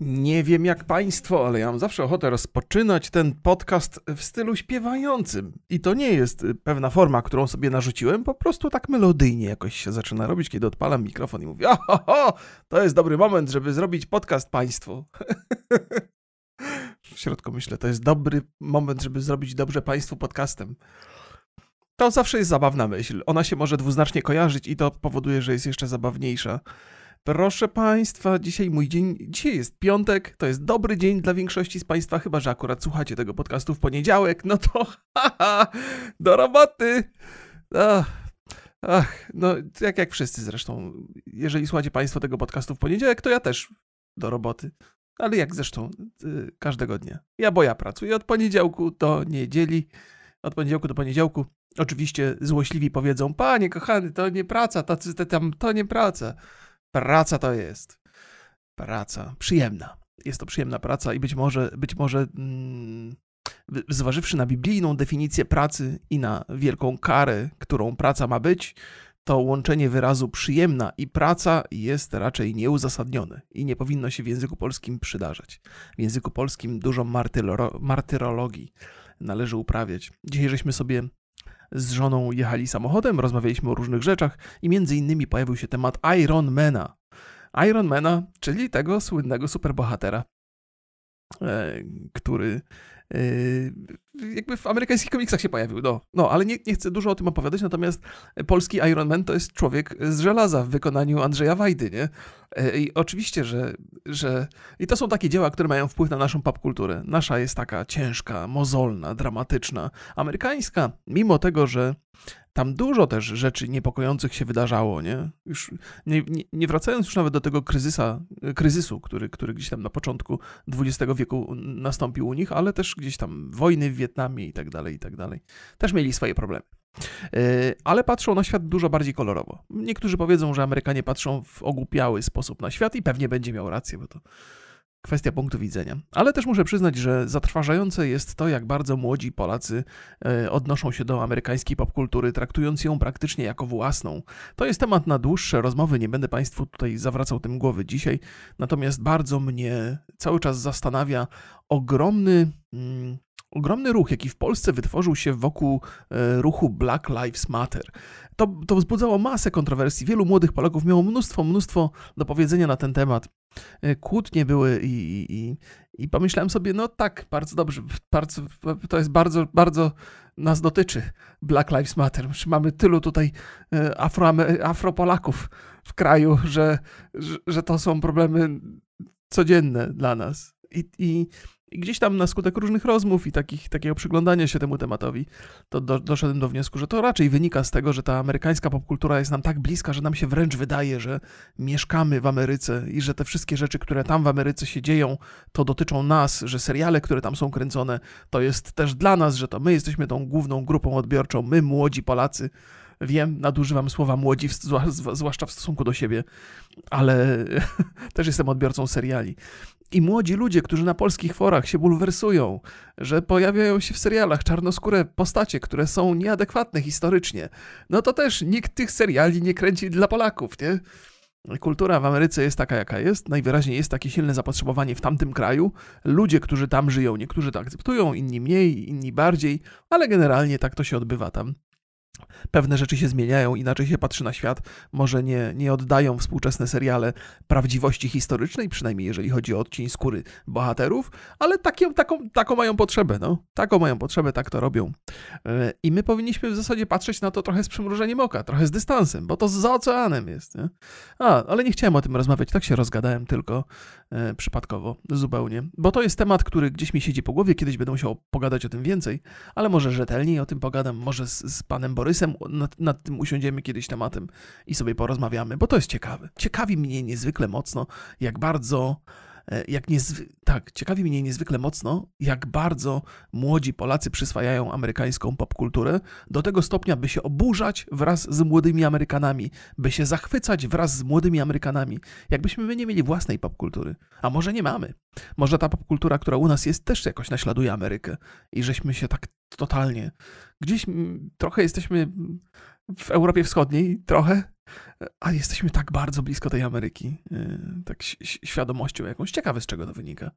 Nie wiem jak Państwo, ale ja mam zawsze ochotę rozpoczynać ten podcast w stylu śpiewającym. I to nie jest y, pewna forma, którą sobie narzuciłem, po prostu tak melodyjnie jakoś się zaczyna robić, kiedy odpalam mikrofon i mówię: Oho, to jest dobry moment, żeby zrobić podcast Państwu. w środku myślę, to jest dobry moment, żeby zrobić dobrze Państwu podcastem. To zawsze jest zabawna myśl. Ona się może dwuznacznie kojarzyć i to powoduje, że jest jeszcze zabawniejsza. Proszę Państwa, dzisiaj mój dzień, dzisiaj jest piątek, to jest dobry dzień dla większości z Państwa, chyba że akurat słuchacie tego podcastu w poniedziałek, no to haha, do roboty! Ach, ach, no jak, jak wszyscy zresztą, jeżeli słuchacie Państwo tego podcastu w poniedziałek, to ja też do roboty. Ale jak zresztą y, każdego dnia. Ja, bo ja pracuję od poniedziałku do niedzieli, od poniedziałku do poniedziałku. Oczywiście złośliwi powiedzą, panie kochany, to nie praca, to, to, tam, to nie praca. Praca to jest. Praca. Przyjemna. Jest to przyjemna praca i być może, być może mm, zważywszy na biblijną definicję pracy i na wielką karę, którą praca ma być, to łączenie wyrazu przyjemna i praca jest raczej nieuzasadnione i nie powinno się w języku polskim przydarzać. W języku polskim dużo martyrologii należy uprawiać. Dzisiaj żeśmy sobie z żoną jechali samochodem, rozmawialiśmy o różnych rzeczach i między innymi pojawił się temat Ironmana. Ironmana, czyli tego słynnego superbohatera, e, który jakby w amerykańskich komiksach się pojawił. No, no ale nie, nie chcę dużo o tym opowiadać, natomiast polski Iron Man to jest człowiek z żelaza w wykonaniu Andrzeja Wajdy, nie? E, I oczywiście, że, że... I to są takie dzieła, które mają wpływ na naszą popkulturę. Nasza jest taka ciężka, mozolna, dramatyczna. Amerykańska, mimo tego, że tam dużo też rzeczy niepokojących się wydarzało, nie? Już nie, nie, nie, wracając już nawet do tego kryzysa, kryzysu, który, który gdzieś tam na początku XX wieku nastąpił u nich, ale też gdzieś tam wojny w Wietnamie i tak dalej, i tak dalej. Też mieli swoje problemy. E, ale patrzą na świat dużo bardziej kolorowo. Niektórzy powiedzą, że Amerykanie patrzą w ogłupiały sposób na świat i pewnie będzie miał rację, bo to kwestia punktu widzenia. Ale też muszę przyznać, że zatrważające jest to, jak bardzo młodzi Polacy e, odnoszą się do amerykańskiej popkultury, traktując ją praktycznie jako własną. To jest temat na dłuższe rozmowy, nie będę Państwu tutaj zawracał tym głowy dzisiaj, natomiast bardzo mnie cały czas zastanawia ogromny. Mm, ogromny ruch, jaki w Polsce wytworzył się wokół e, ruchu Black Lives Matter. To, to wzbudzało masę kontrowersji. Wielu młodych Polaków miało mnóstwo, mnóstwo do powiedzenia na ten temat. E, kłótnie były i, i, i, pomyślałem sobie, no tak, bardzo dobrze, bardzo, to jest bardzo, bardzo nas dotyczy Black Lives Matter. Mamy tylu tutaj e, Afro, Afropolaków w kraju, że, że, że to są problemy codzienne dla nas. I, i i gdzieś tam na skutek różnych rozmów i takich, takiego przyglądania się temu tematowi, to do, doszedłem do wniosku, że to raczej wynika z tego, że ta amerykańska popkultura jest nam tak bliska, że nam się wręcz wydaje, że mieszkamy w Ameryce i że te wszystkie rzeczy, które tam w Ameryce się dzieją, to dotyczą nas, że seriale, które tam są kręcone, to jest też dla nas, że to my jesteśmy tą główną grupą odbiorczą, my młodzi Polacy. Wiem, nadużywam słowa młodzi, zwłaszcza w stosunku do siebie, ale też jestem odbiorcą seriali. I młodzi ludzie, którzy na polskich forach się bulwersują, że pojawiają się w serialach czarnoskóre postacie, które są nieadekwatne historycznie, no to też nikt tych seriali nie kręci dla Polaków, nie? Kultura w Ameryce jest taka, jaka jest. Najwyraźniej jest takie silne zapotrzebowanie w tamtym kraju. Ludzie, którzy tam żyją, niektórzy to akceptują, inni mniej, inni bardziej, ale generalnie tak to się odbywa tam pewne rzeczy się zmieniają, inaczej się patrzy na świat, może nie, nie oddają współczesne seriale prawdziwości historycznej, przynajmniej jeżeli chodzi o odcień skóry bohaterów, ale takie, taką, taką mają potrzebę, no. Taką mają potrzebę, tak to robią. E, I my powinniśmy w zasadzie patrzeć na to trochę z przymrużeniem oka, trochę z dystansem, bo to za oceanem jest, nie? A, ale nie chciałem o tym rozmawiać, tak się rozgadałem tylko e, przypadkowo, zupełnie, bo to jest temat, który gdzieś mi siedzi po głowie, kiedyś będę musiał pogadać o tym więcej, ale może rzetelniej o tym pogadam, może z, z panem Borysem, Borysem nad, nad, tym usiądziemy kiedyś tematem i sobie porozmawiamy, bo to jest ciekawe. Ciekawi mnie niezwykle mocno, jak bardzo e, jak niezwy... tak, ciekawi mnie niezwykle mocno, jak bardzo młodzi Polacy przyswajają amerykańską popkulturę do tego stopnia, by się oburzać wraz z młodymi Amerykanami, by się zachwycać wraz z młodymi Amerykanami. Jakbyśmy my nie mieli własnej popkultury. A może nie mamy. Może ta popkultura, która u nas jest, też jakoś naśladuje Amerykę i żeśmy się tak totalnie. Gdzieś trochę jesteśmy w Europie Wschodniej trochę, a jesteśmy tak bardzo blisko tej Ameryki, y, tak świadomością jakąś. Ciekawe, z czego to wynika.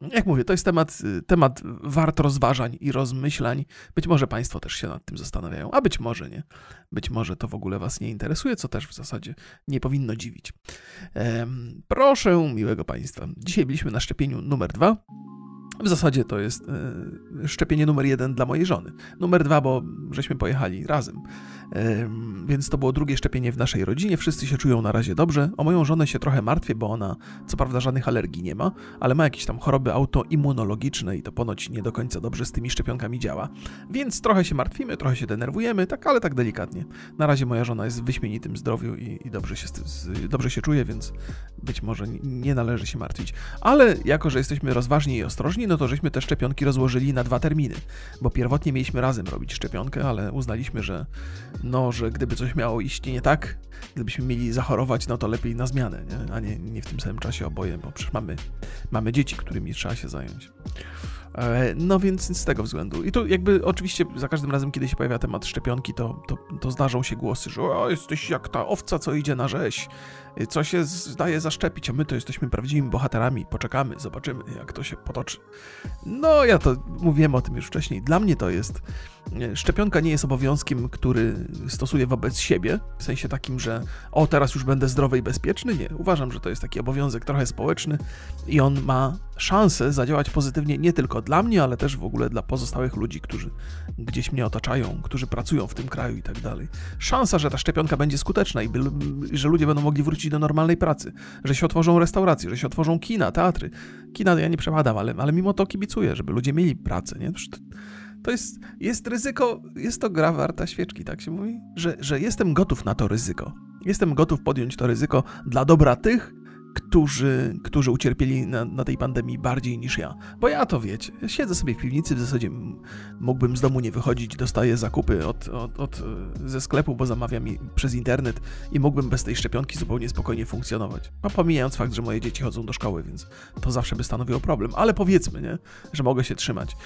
Jak mówię, to jest temat, y, temat wart rozważań i rozmyślań. Być może Państwo też się nad tym zastanawiają, a być może nie. Być może to w ogóle Was nie interesuje, co też w zasadzie nie powinno dziwić. Ehm, proszę miłego Państwa. Dzisiaj byliśmy na szczepieniu numer dwa. W zasadzie to jest e, szczepienie numer jeden dla mojej żony. Numer dwa, bo żeśmy pojechali razem. E, więc to było drugie szczepienie w naszej rodzinie. Wszyscy się czują na razie dobrze. O moją żonę się trochę martwię, bo ona co prawda żadnych alergii nie ma, ale ma jakieś tam choroby autoimmunologiczne i to ponoć nie do końca dobrze z tymi szczepionkami działa. Więc trochę się martwimy, trochę się denerwujemy, tak, ale tak delikatnie. Na razie moja żona jest w wyśmienitym zdrowiu i, i dobrze, się, dobrze się czuje, więc być może nie należy się martwić. Ale jako, że jesteśmy rozważni i ostrożni, no to żeśmy te szczepionki rozłożyli na dwa terminy, bo pierwotnie mieliśmy razem robić szczepionkę, ale uznaliśmy, że no, że gdyby coś miało iść nie tak, gdybyśmy mieli zachorować, no to lepiej na zmianę, nie? a nie, nie w tym samym czasie oboje, bo przecież mamy, mamy dzieci, którymi trzeba się zająć. E, no więc z tego względu. I tu jakby oczywiście za każdym razem, kiedy się pojawia temat szczepionki, to, to, to zdarzą się głosy, że o, jesteś jak ta owca, co idzie na rzeź, co się zdaje zaszczepić, a my to jesteśmy prawdziwymi bohaterami, poczekamy, zobaczymy, jak to się potoczy. No, ja to mówiłem o tym już wcześniej. Dla mnie to jest Szczepionka nie jest obowiązkiem, który stosuję wobec siebie, w sensie takim, że o, teraz już będę zdrowy i bezpieczny. Nie, uważam, że to jest taki obowiązek trochę społeczny i on ma szansę zadziałać pozytywnie nie tylko dla mnie, ale też w ogóle dla pozostałych ludzi, którzy gdzieś mnie otaczają, którzy pracują w tym kraju i tak dalej. Szansa, że ta szczepionka będzie skuteczna i by, że ludzie będą mogli wrócić do normalnej pracy, że się otworzą restauracje, że się otworzą kina, teatry. Kina ja nie przepadam, ale, ale mimo to kibicuję, żeby ludzie mieli pracę. Nie? to jest, jest ryzyko, jest to gra warta świeczki, tak się mówi? Że, że jestem gotów na to ryzyko. Jestem gotów podjąć to ryzyko dla dobra tych, którzy, którzy ucierpieli na, na, tej pandemii bardziej niż ja. Bo ja to wiecie, siedzę sobie w piwnicy, w zasadzie mógłbym z domu nie wychodzić, dostaję zakupy od, od, od, ze sklepu, bo zamawiam przez internet i mógłbym bez tej szczepionki zupełnie spokojnie funkcjonować. A pomijając fakt, że moje dzieci chodzą do szkoły, więc to zawsze by stanowiło problem, ale powiedzmy, nie, że mogę się trzymać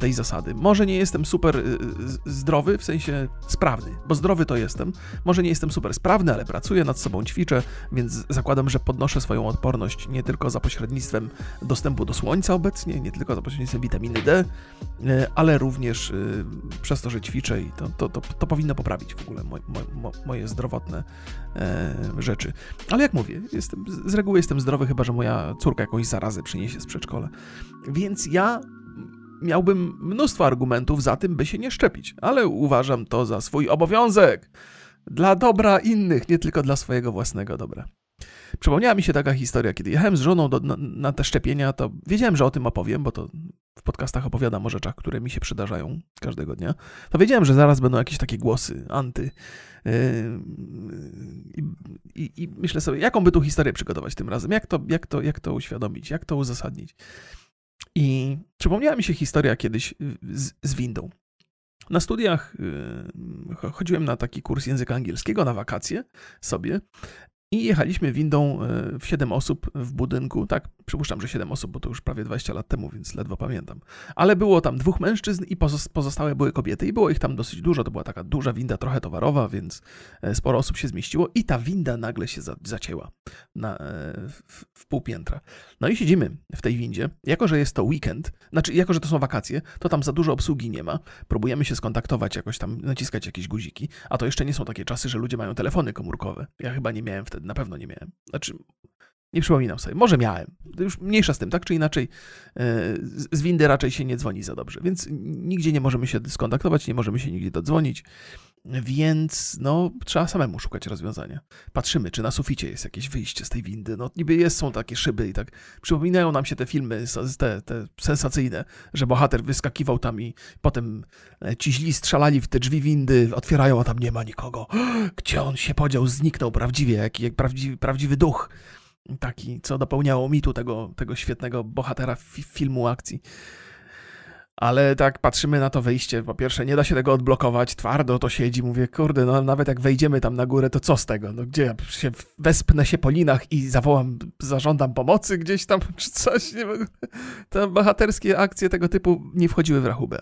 tej zasady. Może nie jestem super y, zdrowy, w sensie sprawny, bo zdrowy to jestem. Może nie jestem super sprawny, ale pracuję nad sobą, ćwiczę, więc zakładam, że podnoszę swoją odporność nie tylko za pośrednictwem dostępu do słońca obecnie, nie tylko za pośrednictwem witaminy D, e, ale również e, przez to, że ćwiczę i to, to, to, to powinno poprawić w ogóle moje, zdrowotne e, rzeczy. Ale jak mówię, jestem, z reguły jestem zdrowy, chyba że moja córka jakąś zarazę przyniesie z przedszkola. Więc ja miałbym mnóstwo argumentów za tym, by się nie szczepić, ale uważam to za swój obowiązek. Dla dobra innych, nie tylko dla swojego własnego dobra. Przypomniała mi się taka historia, kiedy jechałem z żoną do, na, na, te szczepienia, to wiedziałem, że o tym opowiem, bo to w podcastach opowiadam o rzeczach, które mi się przydarzają każdego dnia. To wiedziałem, że zaraz będą jakieś takie głosy anty. Yy, i, I, myślę sobie, jaką by tu historię przygotować tym razem, jak to, jak to, jak to uświadomić, jak to uzasadnić. I przypomniała mi się historia kiedyś z, z windą. Na studiach yy, chodziłem na taki kurs języka angielskiego na wakacje sobie i jechaliśmy windą e, w 7 osób w budynku. Tak, przypuszczam, że 7 osób, bo to już prawie 20 lat temu, więc ledwo pamiętam. Ale było tam dwóch mężczyzn i pozostałe były kobiety. I było ich tam dosyć dużo. To była taka duża winda, trochę towarowa, więc e, sporo osób się zmieściło. I ta winda nagle się zacięła na, e, w, w pół piętra. No i siedzimy w tej windzie. Jako, że jest to weekend, znaczy, jako, że to są wakacje, to tam za dużo obsługi nie ma. Próbujemy się skontaktować, jakoś tam naciskać jakieś guziki. A to jeszcze nie są takie czasy, że ludzie mają telefony komórkowe. Ja chyba nie miałem wtedy na pewno nie miałem. Znaczy, nie przypominam sobie. Może miałem. Już mniejsza z tym, tak czy inaczej. E, z windy raczej się nie dzwoni za dobrze, więc nigdzie nie możemy się skontaktować, nie możemy się nigdzie dodzwonić. Więc no, trzeba samemu szukać rozwiązania. Patrzymy, czy na suficie jest jakieś wyjście z tej windy. No, niby jest, są takie szyby i tak przypominają nam się te filmy, te, te sensacyjne, że bohater wyskakiwał tam i potem e, ci źli strzelali w te drzwi windy, otwierają, a tam nie ma nikogo. Gdzie on się podział, zniknął prawdziwie, jak, jak prawdziwy, prawdziwy duch. Taki, co dopełniało mitu tego, tego świetnego bohatera filmu akcji. Ale tak patrzymy na to wejście. Po pierwsze, nie da się tego odblokować, twardo to siedzi. Mówię, kurde, no nawet jak wejdziemy tam na górę, to co z tego? No gdzie ja się wespnę się po linach i zawołam, zażądam pomocy gdzieś tam, czy coś. Nie Te bohaterskie akcje tego typu nie wchodziły w rachubę.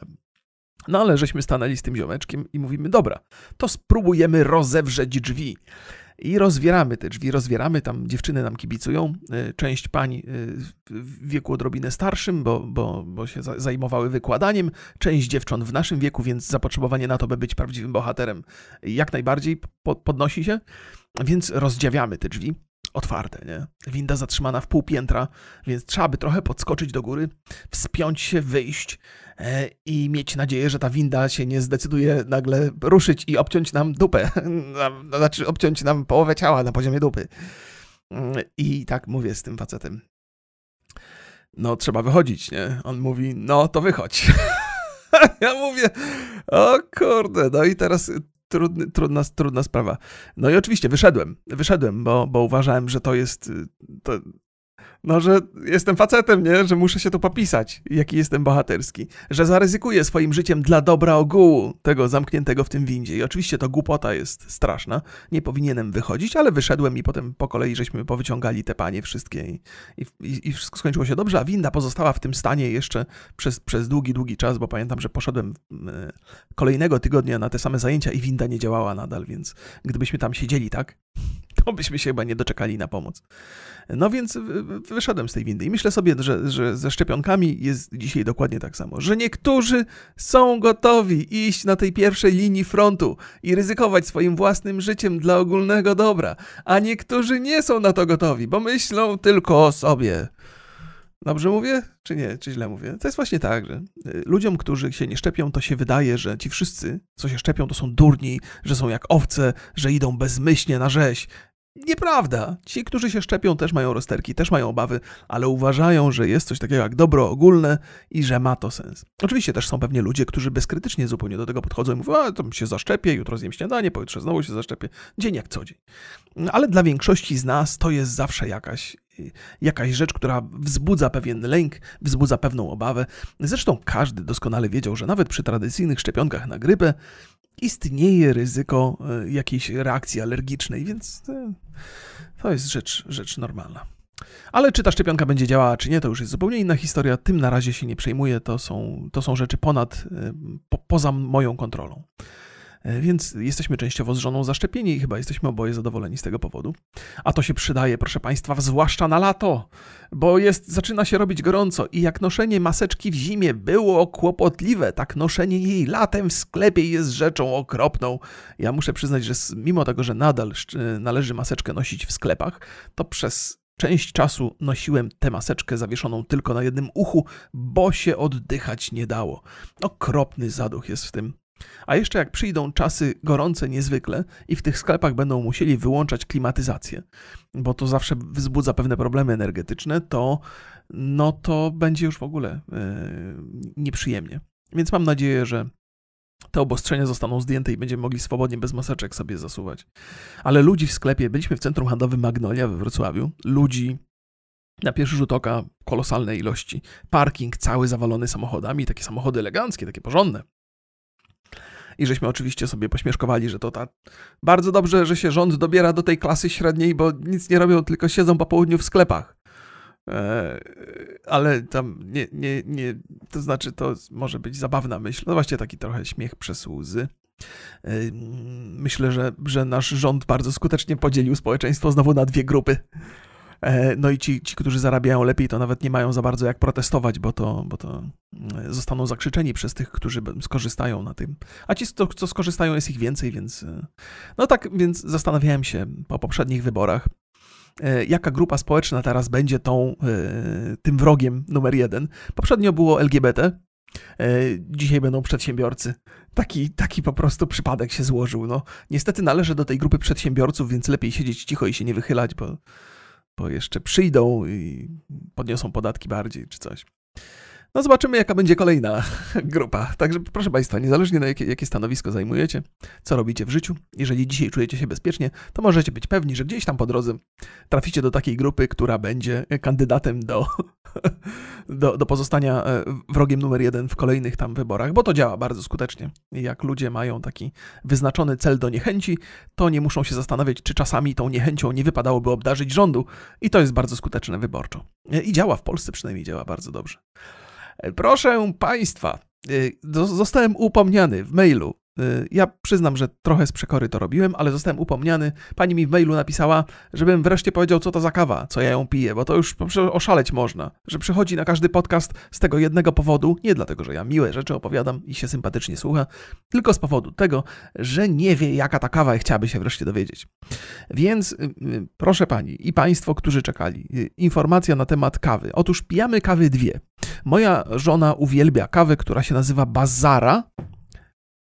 No ale żeśmy stanęli z tym ziomeczkiem i mówimy, dobra, to spróbujemy rozewrzeć drzwi. I rozwieramy te drzwi, rozwieramy, tam dziewczyny nam kibicują, y, część pań y, w wieku odrobinę starszym, bo, bo, bo się zajmowały wykładaniem, część dziewcząt w naszym wieku, więc zapotrzebowanie na to, by być prawdziwym bohaterem jak najbardziej podnosi się, więc rozdziawiamy te drzwi otwarte, nie? Winda zatrzymana w pół piętra, więc trzeba by trochę podskoczyć do góry, wspiąć się, wyjść e, i mieć nadzieję, że ta winda się nie zdecyduje nagle ruszyć i obciąć nam dupę. znaczy obciąć nam połowę ciała na poziomie dupy. I tak mówię z tym facetem. No, trzeba wychodzić, nie? On mówi, no to wychodź. ja mówię, o kurde, no i teraz trudny, trudna, trudna sprawa. No i oczywiście wyszedłem, wyszedłem, bo, bo uważałem, że to jest, y, to, no, że jestem facetem, nie? Że muszę się tu popisać, jaki jestem bohaterski. Że zaryzykuję swoim życiem dla dobra ogółu tego zamkniętego w tym windzie. I oczywiście to głupota jest straszna. Nie powinienem wychodzić, ale wyszedłem i potem po kolei żeśmy powyciągali te panie wszystkie i, i, i wszystko skończyło się dobrze, a winda pozostała w tym stanie jeszcze przez, przez długi, długi czas, bo pamiętam, że poszedłem e, kolejnego tygodnia na te same zajęcia i winda nie działała nadal, więc gdybyśmy tam siedzieli, tak, to byśmy się chyba nie doczekali na pomoc. No więc wyszedłem z tej windy i myślę sobie, że, że ze szczepionkami jest dzisiaj dokładnie tak samo, że niektórzy są gotowi iść na tej pierwszej linii frontu i ryzykować swoim własnym życiem dla ogólnego dobra, a niektórzy nie są na to gotowi, bo myślą tylko o sobie. Dobrze mówię? Czy nie? Czy źle mówię? To jest właśnie tak, że y, ludziom, którzy się nie szczepią, to się wydaje, że ci wszyscy, co się szczepią, to są durni, że są jak owce, że idą bezmyślnie na rzeź. Nieprawda. Ci, którzy się szczepią, też mają rozterki, też mają obawy, ale uważają, że jest coś takiego jak dobro ogólne i że ma to sens. Oczywiście też są pewnie ludzie, którzy bezkrytycznie zupełnie do tego podchodzą i mówią, a to się zaszczepię, jutro zjem śniadanie, pojutrze znowu się zaszczepię. Dzień jak co dzień. Ale dla większości z nas to jest zawsze jakaś jakaś rzecz, która wzbudza pewien lęk, wzbudza pewną obawę. Zresztą każdy doskonale wiedział, że nawet przy tradycyjnych szczepionkach na grypę istnieje ryzyko e, jakiejś reakcji alergicznej, więc e, to jest rzecz, rzecz normalna. Ale czy ta szczepionka będzie działała, czy nie, to już jest zupełnie inna historia. Tym na razie się nie przejmuję. To są, to są rzeczy ponad, e, po, poza moją kontrolą. E, więc jesteśmy częściowo z żoną zaszczepieni i chyba jesteśmy oboje zadowoleni z tego powodu. A to się przydaje, proszę Państwa, zwłaszcza na lato, bo jest, zaczyna się robić gorąco i jak noszenie maseczki w zimie było kłopotliwe, tak noszenie jej latem w sklepie jest rzeczą okropną. Ja muszę przyznać, że mimo tego, że nadal należy maseczkę nosić w sklepach, to przez Część czasu nosiłem tę maseczkę zawieszoną tylko na jednym uchu, bo się oddychać nie dało. Okropny zaduch jest w tym. A jeszcze jak przyjdą czasy gorące niezwykle i w tych sklepach będą musieli wyłączać klimatyzację, bo to zawsze wzbudza pewne problemy energetyczne, to no to będzie już w ogóle yy, nieprzyjemnie. Więc mam nadzieję, że te obostrzenia zostaną zdjęte i będziemy mogli swobodnie bez maseczek sobie zasuwać. Ale ludzi w sklepie, byliśmy w centrum handlowym Magnolia we Wrocławiu, ludzi na pierwszy rzut oka kolosalne ilości. Parking cały zawalony samochodami, takie samochody eleganckie, takie porządne. I żeśmy oczywiście sobie pośmieszkowali, że to ta... bardzo dobrze, że się rząd dobiera do tej klasy średniej, bo nic nie robią, tylko siedzą po południu w sklepach. E, ale tam nie, nie, nie, to znaczy to może być zabawna myśl, no właśnie taki trochę śmiech przez łzy. E, myślę, że, że nasz rząd bardzo skutecznie podzielił społeczeństwo znowu na dwie grupy. E, no i ci, ci, którzy zarabiają lepiej, to nawet nie mają za bardzo jak protestować, bo to, bo to mm, zostaną zakrzyczeni przez tych, którzy skorzystają na tym. A ci, co, co skorzystają, jest ich więcej, więc. E, no tak, więc zastanawiałem się po poprzednich wyborach, e, jaka grupa społeczna teraz będzie tą, tym wrogiem numer jeden. Poprzednio było LGBT, Dzisiaj będą przedsiębiorcy. Taki, taki po prostu przypadek się złożył. No, niestety należę do tej grupy przedsiębiorców, więc lepiej siedzieć cicho i się nie wychylać, bo bo jeszcze przyjdą i podniosą podatki bardziej czy coś. No zobaczymy, jaka będzie kolejna grupa. Także proszę Państwa, niezależnie na jakie, jakie stanowisko zajmujecie, co robicie w życiu, jeżeli dzisiaj czujecie się bezpiecznie, to możecie być pewni, że gdzieś tam po drodze traficie do takiej grupy, która będzie kandydatem do, do, do pozostania e, wrogiem numer jeden w kolejnych tam wyborach, bo to działa bardzo skutecznie. Jak ludzie mają taki wyznaczony cel do niechęci, to nie muszą się zastanawiać, czy czasami tą niechęcią nie wypadałoby obdarzyć rządu i to jest bardzo skuteczne wyborczo. I działa w Polsce przynajmniej działa bardzo dobrze. Proszę Państwa, y, zostałem upomniany w mailu ja przyznam, że trochę z przekory to robiłem, ale zostałem upomniany. Pani mi w mailu napisała, żebym wreszcie powiedział, co to za kawa, co ja ją piję, bo to już oszaleć można. Że przychodzi na każdy podcast z tego jednego powodu, nie dlatego, że ja miłe rzeczy opowiadam i się sympatycznie słucha, tylko z powodu tego, że nie wie, jaka ta kawa i chciałaby się wreszcie dowiedzieć. Więc y, y, proszę pani i państwo, którzy czekali, informacja na temat kawy. Otóż pijamy kawy dwie. Moja żona uwielbia kawę, która się nazywa Bazara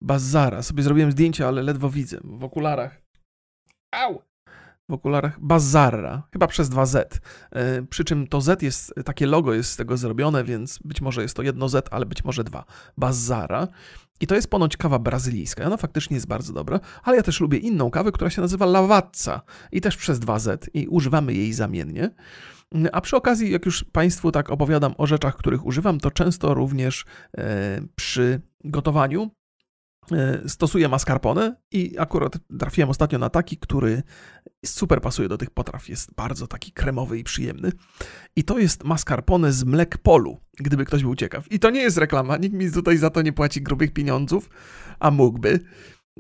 Bazara. Sobie zrobiłem zdjęcie, ale ledwo widzę. W okularach. Au! W okularach Bazara. Chyba przez 2Z. E, przy czym to Z jest, takie logo jest z tego zrobione, więc być może jest to jedno Z, ale być może dwa. Bazara. I to jest ponoć kawa brazylijska. Ona faktycznie jest bardzo dobra, ale ja też lubię inną kawę, która się nazywa Lavazza i też przez 2Z i używamy jej zamiennie. A przy okazji, jak już Państwu tak opowiadam o rzeczach, których używam, to często również e, przy gotowaniu stosuję mascarpone i akurat trafiłem ostatnio na taki, który super pasuje do tych potraw. Jest bardzo taki kremowy i przyjemny. I to jest mascarpone z mlek polu, gdyby ktoś był ciekaw. I to nie jest reklama, nikt mi tutaj za to nie płaci grubych pieniądzów, a mógłby.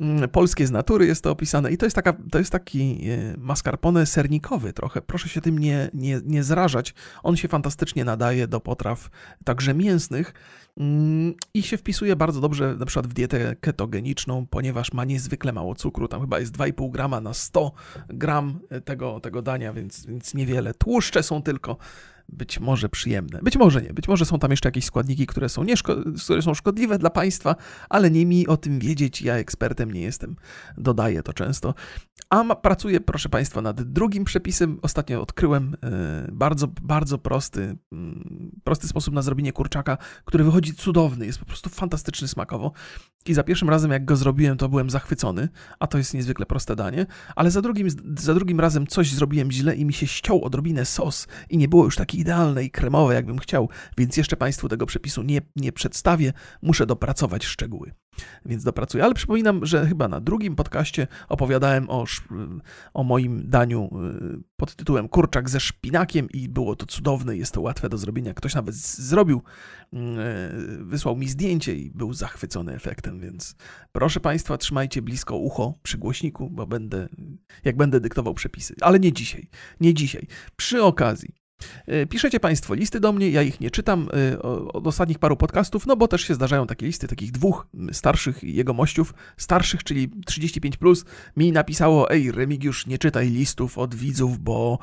Mm, polskie z natury jest to opisane i to jest, taka, to jest taki e, mascarpone sernikowy trochę. Proszę się tym nie, nie, nie zrażać. On się fantastycznie nadaje do potraw także mięsnych mm, i się wpisuje bardzo dobrze na przykład w dietę ketogeniczną, ponieważ ma niezwykle mało cukru. Tam chyba jest 2,5 grama na 100 gram tego, tego dania, więc, więc niewiele. Tłuszcze są tylko być może przyjemne. Być może nie. Być może są tam jeszcze jakieś składniki, które są, które są szkodliwe dla państwa, ale nie mi o tym wiedzieć. Ja ekspertem nie jestem. Dodaję to często. A pracuję, proszę Państwa, nad drugim przepisem. Ostatnio odkryłem e, bardzo, bardzo prosty, mm, prosty sposób na zrobienie kurczaka, który wychodzi cudowny. Jest po prostu fantastyczny smakowo. I za pierwszym razem, jak go zrobiłem, to byłem zachwycony, a to jest niezwykle proste danie. Ale za drugim, za drugim razem coś zrobiłem źle i mi się ściął odrobinę sos i nie było już taki idealne i kremowe, jakbym chciał, więc jeszcze Państwu tego przepisu nie, nie przedstawię. Muszę dopracować szczegóły więc dopracuję. Ale przypominam, że chyba na drugim podcaście opowiadałem o, o moim daniu y, pod tytułem Kurczak ze szpinakiem i było to cudowne, jest to łatwe do zrobienia. Ktoś nawet zrobił, y, wysłał mi zdjęcie i był zachwycony efektem, więc proszę Państwa, trzymajcie blisko ucho przy głośniku, bo będę, jak będę dyktował przepisy. Ale nie dzisiaj, nie dzisiaj. Przy okazji, piszecie Państwo listy do mnie, ja ich nie czytam e, od ostatnich paru podcastów, no bo też się zdarzają takie listy takich dwóch starszych jegomościów, starszych, czyli 35+, plus, mi napisało, ej Remigiusz, nie czytaj listów od widzów, bo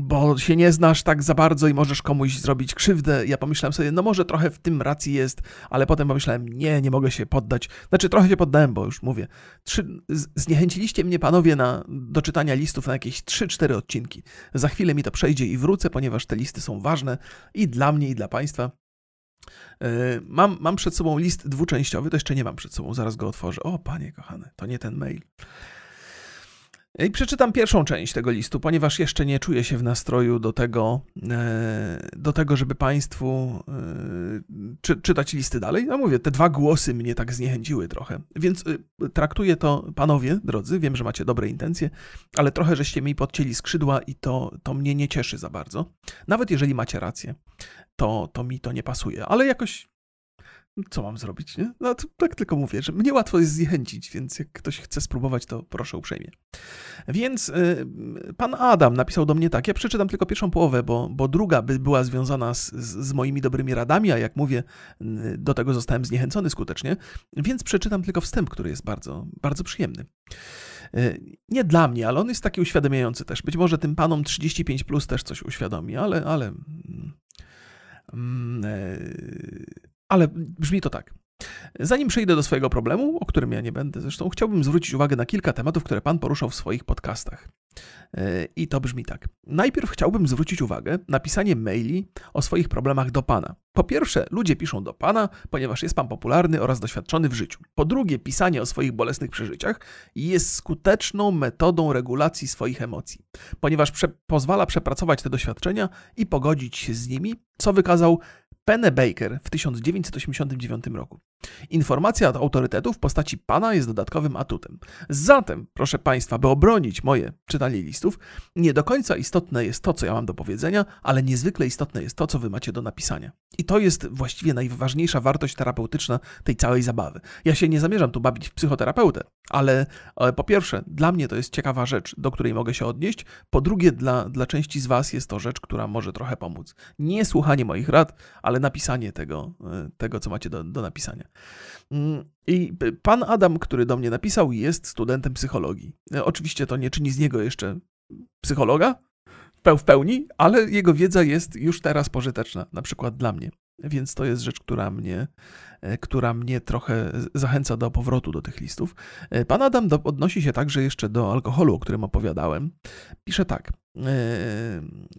bo się nie znasz tak za bardzo i możesz komuś zrobić krzywdę. Ja pomyślałem sobie, no może trochę w tym racji jest, ale potem pomyślałem, nie, nie mogę się poddać. Znaczy trochę się poddałem, bo już mówię, trzy, zniechęciliście mnie panowie na, do czytania listów na jakieś 3-4 odcinki. Za chwilę mi to przejdzie i wrócę, ponieważ te listy są ważne i dla mnie, i dla państwa. E, mam, mam przed sobą list dwuczęściowy, to jeszcze nie mam przed sobą, zaraz go otworzę. O, panie kochany, to nie ten mail. I przeczytam pierwszą część tego listu, ponieważ jeszcze nie czuję się w nastroju do tego, e, do tego żeby Państwu e, czy, czytać listy dalej. No mówię, te dwa głosy mnie tak zniechęciły trochę. Więc e, traktuję to, panowie drodzy, wiem, że macie dobre intencje, ale trochę żeście mi podcięli skrzydła i to, to mnie nie cieszy za bardzo. Nawet jeżeli macie rację, to, to mi to nie pasuje. Ale jakoś co mam zrobić, nie? No tak tylko mówię, że mnie łatwo jest zniechęcić, więc jak ktoś chce spróbować, to proszę uprzejmie. Więc y, pan Adam napisał do mnie tak, ja przeczytam tylko pierwszą połowę, bo, bo druga by była związana z, z, moimi dobrymi radami, a jak mówię, y, do tego zostałem zniechęcony skutecznie, więc przeczytam tylko wstęp, który jest bardzo, bardzo przyjemny. Y, nie dla mnie, ale on jest taki uświadamiający też. Być może tym panom 35 plus też coś uświadomi, ale, ale mm, mm, ale brzmi to tak. Zanim przejdę do swojego problemu, o którym ja nie będę zresztą, chciałbym zwrócić uwagę na kilka tematów, które Pan poruszał w swoich podcastach. E, I to brzmi tak. Najpierw chciałbym zwrócić uwagę na pisanie maili o swoich problemach do Pana. Po pierwsze, ludzie piszą do Pana, ponieważ jest Pan popularny oraz doświadczony w życiu. Po drugie, pisanie o swoich bolesnych przeżyciach jest skuteczną metodą regulacji swoich emocji, ponieważ prze pozwala przepracować te doświadczenia i pogodzić się z nimi, co wykazał Pennebaker w 1989 roku. Informacja od autorytetu w postaci pana jest dodatkowym atutem. Zatem, proszę Państwa, by obronić moje czytanie listów, nie do końca istotne jest to, co ja mam do powiedzenia, ale niezwykle istotne jest to, co Wy macie do napisania. I to jest właściwie najważniejsza wartość terapeutyczna tej całej zabawy. Ja się nie zamierzam tu bawić w psychoterapeutę, ale po pierwsze, dla mnie to jest ciekawa rzecz, do której mogę się odnieść. Po drugie, dla, dla części z Was jest to rzecz, która może trochę pomóc. Nie słuchanie moich rad, ale napisanie tego, e, tego co macie do, do napisania. Mm, I pan Adam, który do mnie napisał, jest studentem psychologii. E, oczywiście to nie czyni z niego jeszcze psychologa w pełni, ale jego wiedza jest już teraz pożyteczna, na przykład dla mnie. Więc to jest rzecz, która mnie, e, która mnie trochę zachęca do powrotu do tych listów. Pan Adam do, odnosi się także jeszcze do alkoholu, o którym opowiadałem. Pisze tak. Yy,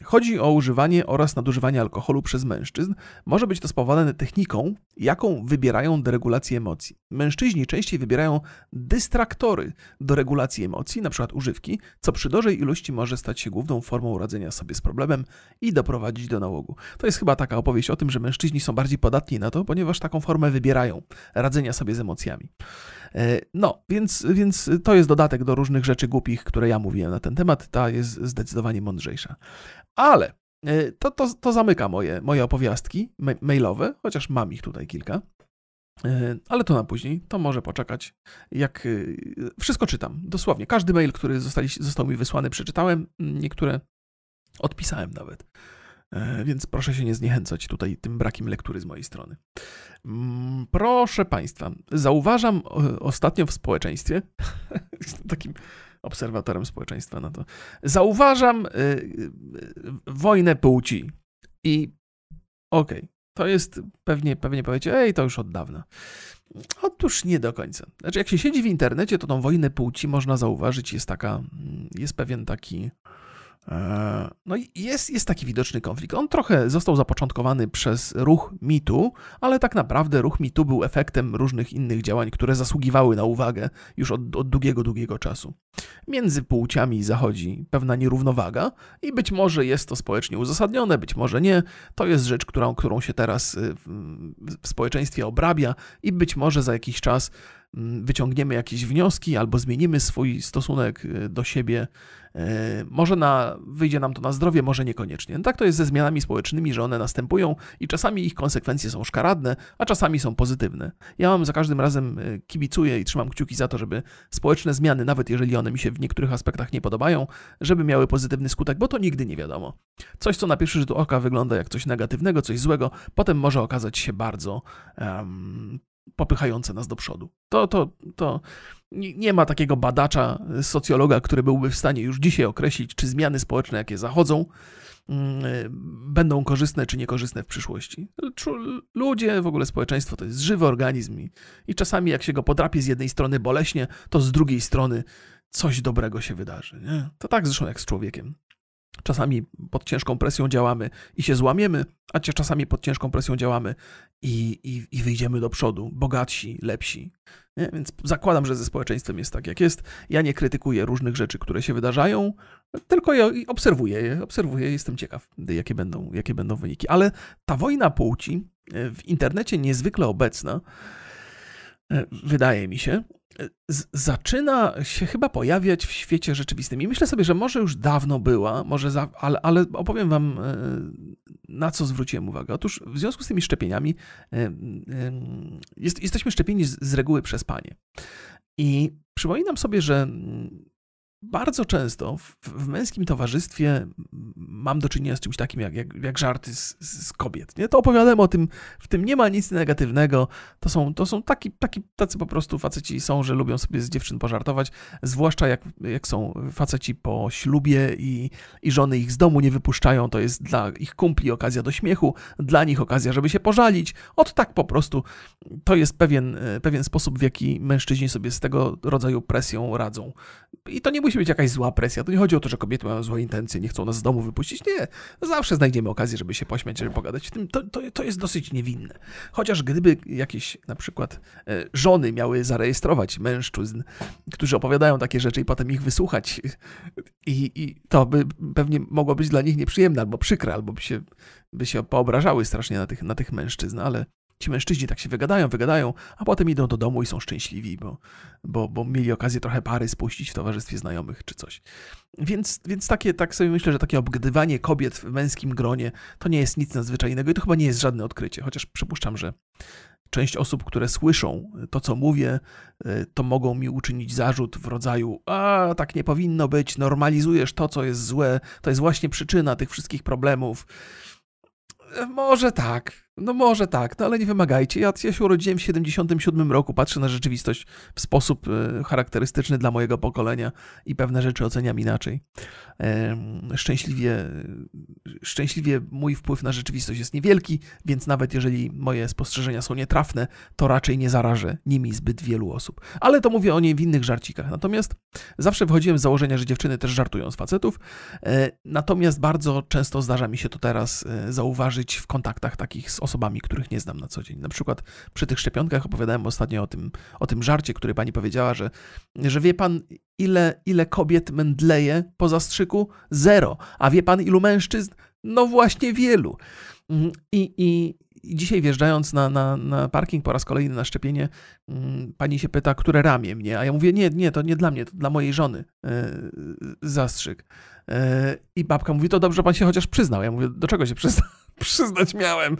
chodzi o używanie oraz nadużywanie alkoholu przez mężczyzn. Może być to spowodowane techniką, jaką wybierają do regulacji emocji. Mężczyźni częściej wybierają dystraktory do regulacji emocji, np. używki, co przy dużej ilości może stać się główną formą radzenia sobie z problemem i doprowadzić do nałogu. To jest chyba taka opowieść o tym, że mężczyźni są bardziej podatni na to, ponieważ taką formę wybierają radzenia sobie z emocjami. E, no, więc, więc to jest dodatek do różnych rzeczy głupich, które ja mówiłem na ten temat. Ta jest zdecydowanie mądrzejsza. Ale e, to, to, to zamyka moje, moje opowiastki mailowe, chociaż mam ich tutaj kilka. E, ale to na później, to może poczekać. Jak wszystko czytam, dosłownie. Każdy mail, który zostali, został mi wysłany, przeczytałem. Niektóre odpisałem nawet. E, więc proszę się nie zniechęcać tutaj tym brakiem lektury z mojej strony. Mm, proszę Państwa, zauważam e, ostatnio w społeczeństwie, jestem takim obserwatorem społeczeństwa na to, zauważam e, wojnę płci i okej, okay, to jest, pewnie, pewnie powiecie, ej, to już od dawna. Otóż nie do końca. Znaczy, jak się siedzi w internecie, to tą wojnę płci można zauważyć, jest taka, mm, jest pewien taki no i jest, jest taki widoczny konflikt. On trochę został zapoczątkowany przez ruch mitu, ale tak naprawdę ruch mitu był efektem różnych innych działań, które zasługiwały na uwagę już od, od długiego, długiego czasu. Między płciami zachodzi pewna nierównowaga i być może jest to społecznie uzasadnione, być może nie. To jest rzecz, którą, którą się teraz y, w społeczeństwie obrabia i być może za jakiś czas wyciągniemy jakieś wnioski albo zmienimy swój stosunek y, do siebie E, może na, wyjdzie nam to na zdrowie, może niekoniecznie. No tak to jest ze zmianami społecznymi, że one następują i czasami ich konsekwencje są szkaradne, a czasami są pozytywne. Ja mam za każdym razem e, kibicuję i trzymam kciuki za to, żeby społeczne zmiany, nawet jeżeli one mi się w niektórych aspektach nie podobają, żeby miały pozytywny skutek, bo to nigdy nie wiadomo. Coś, co na pierwszy rzut oka wygląda jak coś negatywnego, coś złego, potem może okazać się bardzo um, popychające nas do przodu. To, to, to nie ma takiego badacza, socjologa, który byłby w stanie już dzisiaj określić, czy zmiany społeczne, jakie zachodzą, mm, będą korzystne czy niekorzystne w przyszłości. Ludzie, w ogóle społeczeństwo to jest żywy organizm i, i czasami jak się go podrapie z jednej strony boleśnie, to z drugiej strony coś dobrego się wydarzy. Nie? To tak zresztą jak z człowiekiem. Czasami pod ciężką presją działamy i się złamiemy, a czasami pod ciężką presją działamy i, i, i wyjdziemy do przodu, bogatsi, lepsi. Nie? Więc zakładam, że ze społeczeństwem jest tak, jak jest. Ja nie krytykuję różnych rzeczy, które się wydarzają, tylko ja obserwuję je, obserwuję, jestem ciekaw, jakie będą, jakie będą wyniki. Ale ta wojna płci e, w internecie niezwykle obecna, e, wydaje mi się, zaczyna się chyba pojawiać w świecie rzeczywistym. I myślę sobie, że może już dawno była, może za, ale, ale opowiem wam, e, na co zwróciłem uwagę. Otóż w związku z tymi szczepieniami e, e, jest, jesteśmy szczepieni z, z reguły przez panie. I przypominam sobie, że bardzo często w, w, męskim towarzystwie mam do czynienia z czymś takim jak, jak, jak żarty z, z, kobiet. Nie? To opowiadałem o tym, w tym nie ma nic negatywnego. To są, to są taki, taki, tacy po prostu faceci są, że lubią sobie z dziewczyn pożartować, zwłaszcza jak, jak są faceci po ślubie i, i żony ich z domu nie wypuszczają. To jest dla ich kumpli okazja do śmiechu, dla nich okazja, żeby się pożalić. Od tak po prostu to jest pewien, pewien sposób, w jaki mężczyźni sobie z tego rodzaju presją radzą. I to nie musi być jakaś zła presja. To nie chodzi o to, że kobiety mają złe intencje, nie chcą nas z domu wypuścić. Nie. Zawsze znajdziemy okazję, żeby się pośmiać, żeby pogadać. To, to, to jest dosyć niewinne. Chociaż gdyby jakieś na przykład e, żony miały zarejestrować mężczyzn, którzy opowiadają takie rzeczy i potem ich wysłuchać, i, i to by pewnie mogło być dla nich nieprzyjemne albo przykre, albo by się, by się poobrażały strasznie na tych, na tych mężczyzn, ale ci mężczyźni tak się wygadają, wygadają, a potem idą do domu i są szczęśliwi, bo, bo, bo mieli okazję trochę pary spuścić w towarzystwie znajomych czy coś. Więc, więc takie, tak sobie myślę, że takie obgadywanie kobiet w męskim gronie to nie jest nic nadzwyczajnego i to chyba nie jest żadne odkrycie, chociaż przypuszczam, że część osób, które słyszą to, co mówię, y, to mogą mi uczynić zarzut w rodzaju: A, tak nie powinno być, normalizujesz to, co jest złe, to jest właśnie przyczyna tych wszystkich problemów. E, może tak, no może tak, no ale nie wymagajcie. Ja, ja się urodziłem w 77 roku, patrzę na rzeczywistość w sposób e, charakterystyczny dla mojego pokolenia i pewne rzeczy oceniam inaczej. Szczęśliwie, szczęśliwie mój wpływ na rzeczywistość jest niewielki, więc nawet jeżeli moje spostrzeżenia są nietrafne, to raczej nie zarażę nimi zbyt wielu osób. Ale to mówię o niewinnych żarcikach. Natomiast zawsze wychodziłem z założenia, że dziewczyny też żartują z facetów. E, natomiast bardzo często zdarza mi się to teraz e, zauważyć w kontaktach takich z osobami, których nie znam na co dzień. Na przykład przy tych szczepionkach opowiadałem ostatnio o tym, o tym żarcie, który pani powiedziała, że, że wie pan, ile, ile kobiet mędleje po zastrzyku? Zero. A wie pan, ilu mężczyzn? No właśnie wielu. I, i, i dzisiaj wjeżdżając na, na, na parking po raz kolejny na szczepienie, mm, pani się pyta, które ramię mnie, a ja mówię, nie, nie, to nie dla mnie, to dla mojej żony e, zastrzyk. E, I babka mówi, to dobrze, pan się chociaż przyznał. Ja mówię, do czego się przyznał? Przyznać miałem.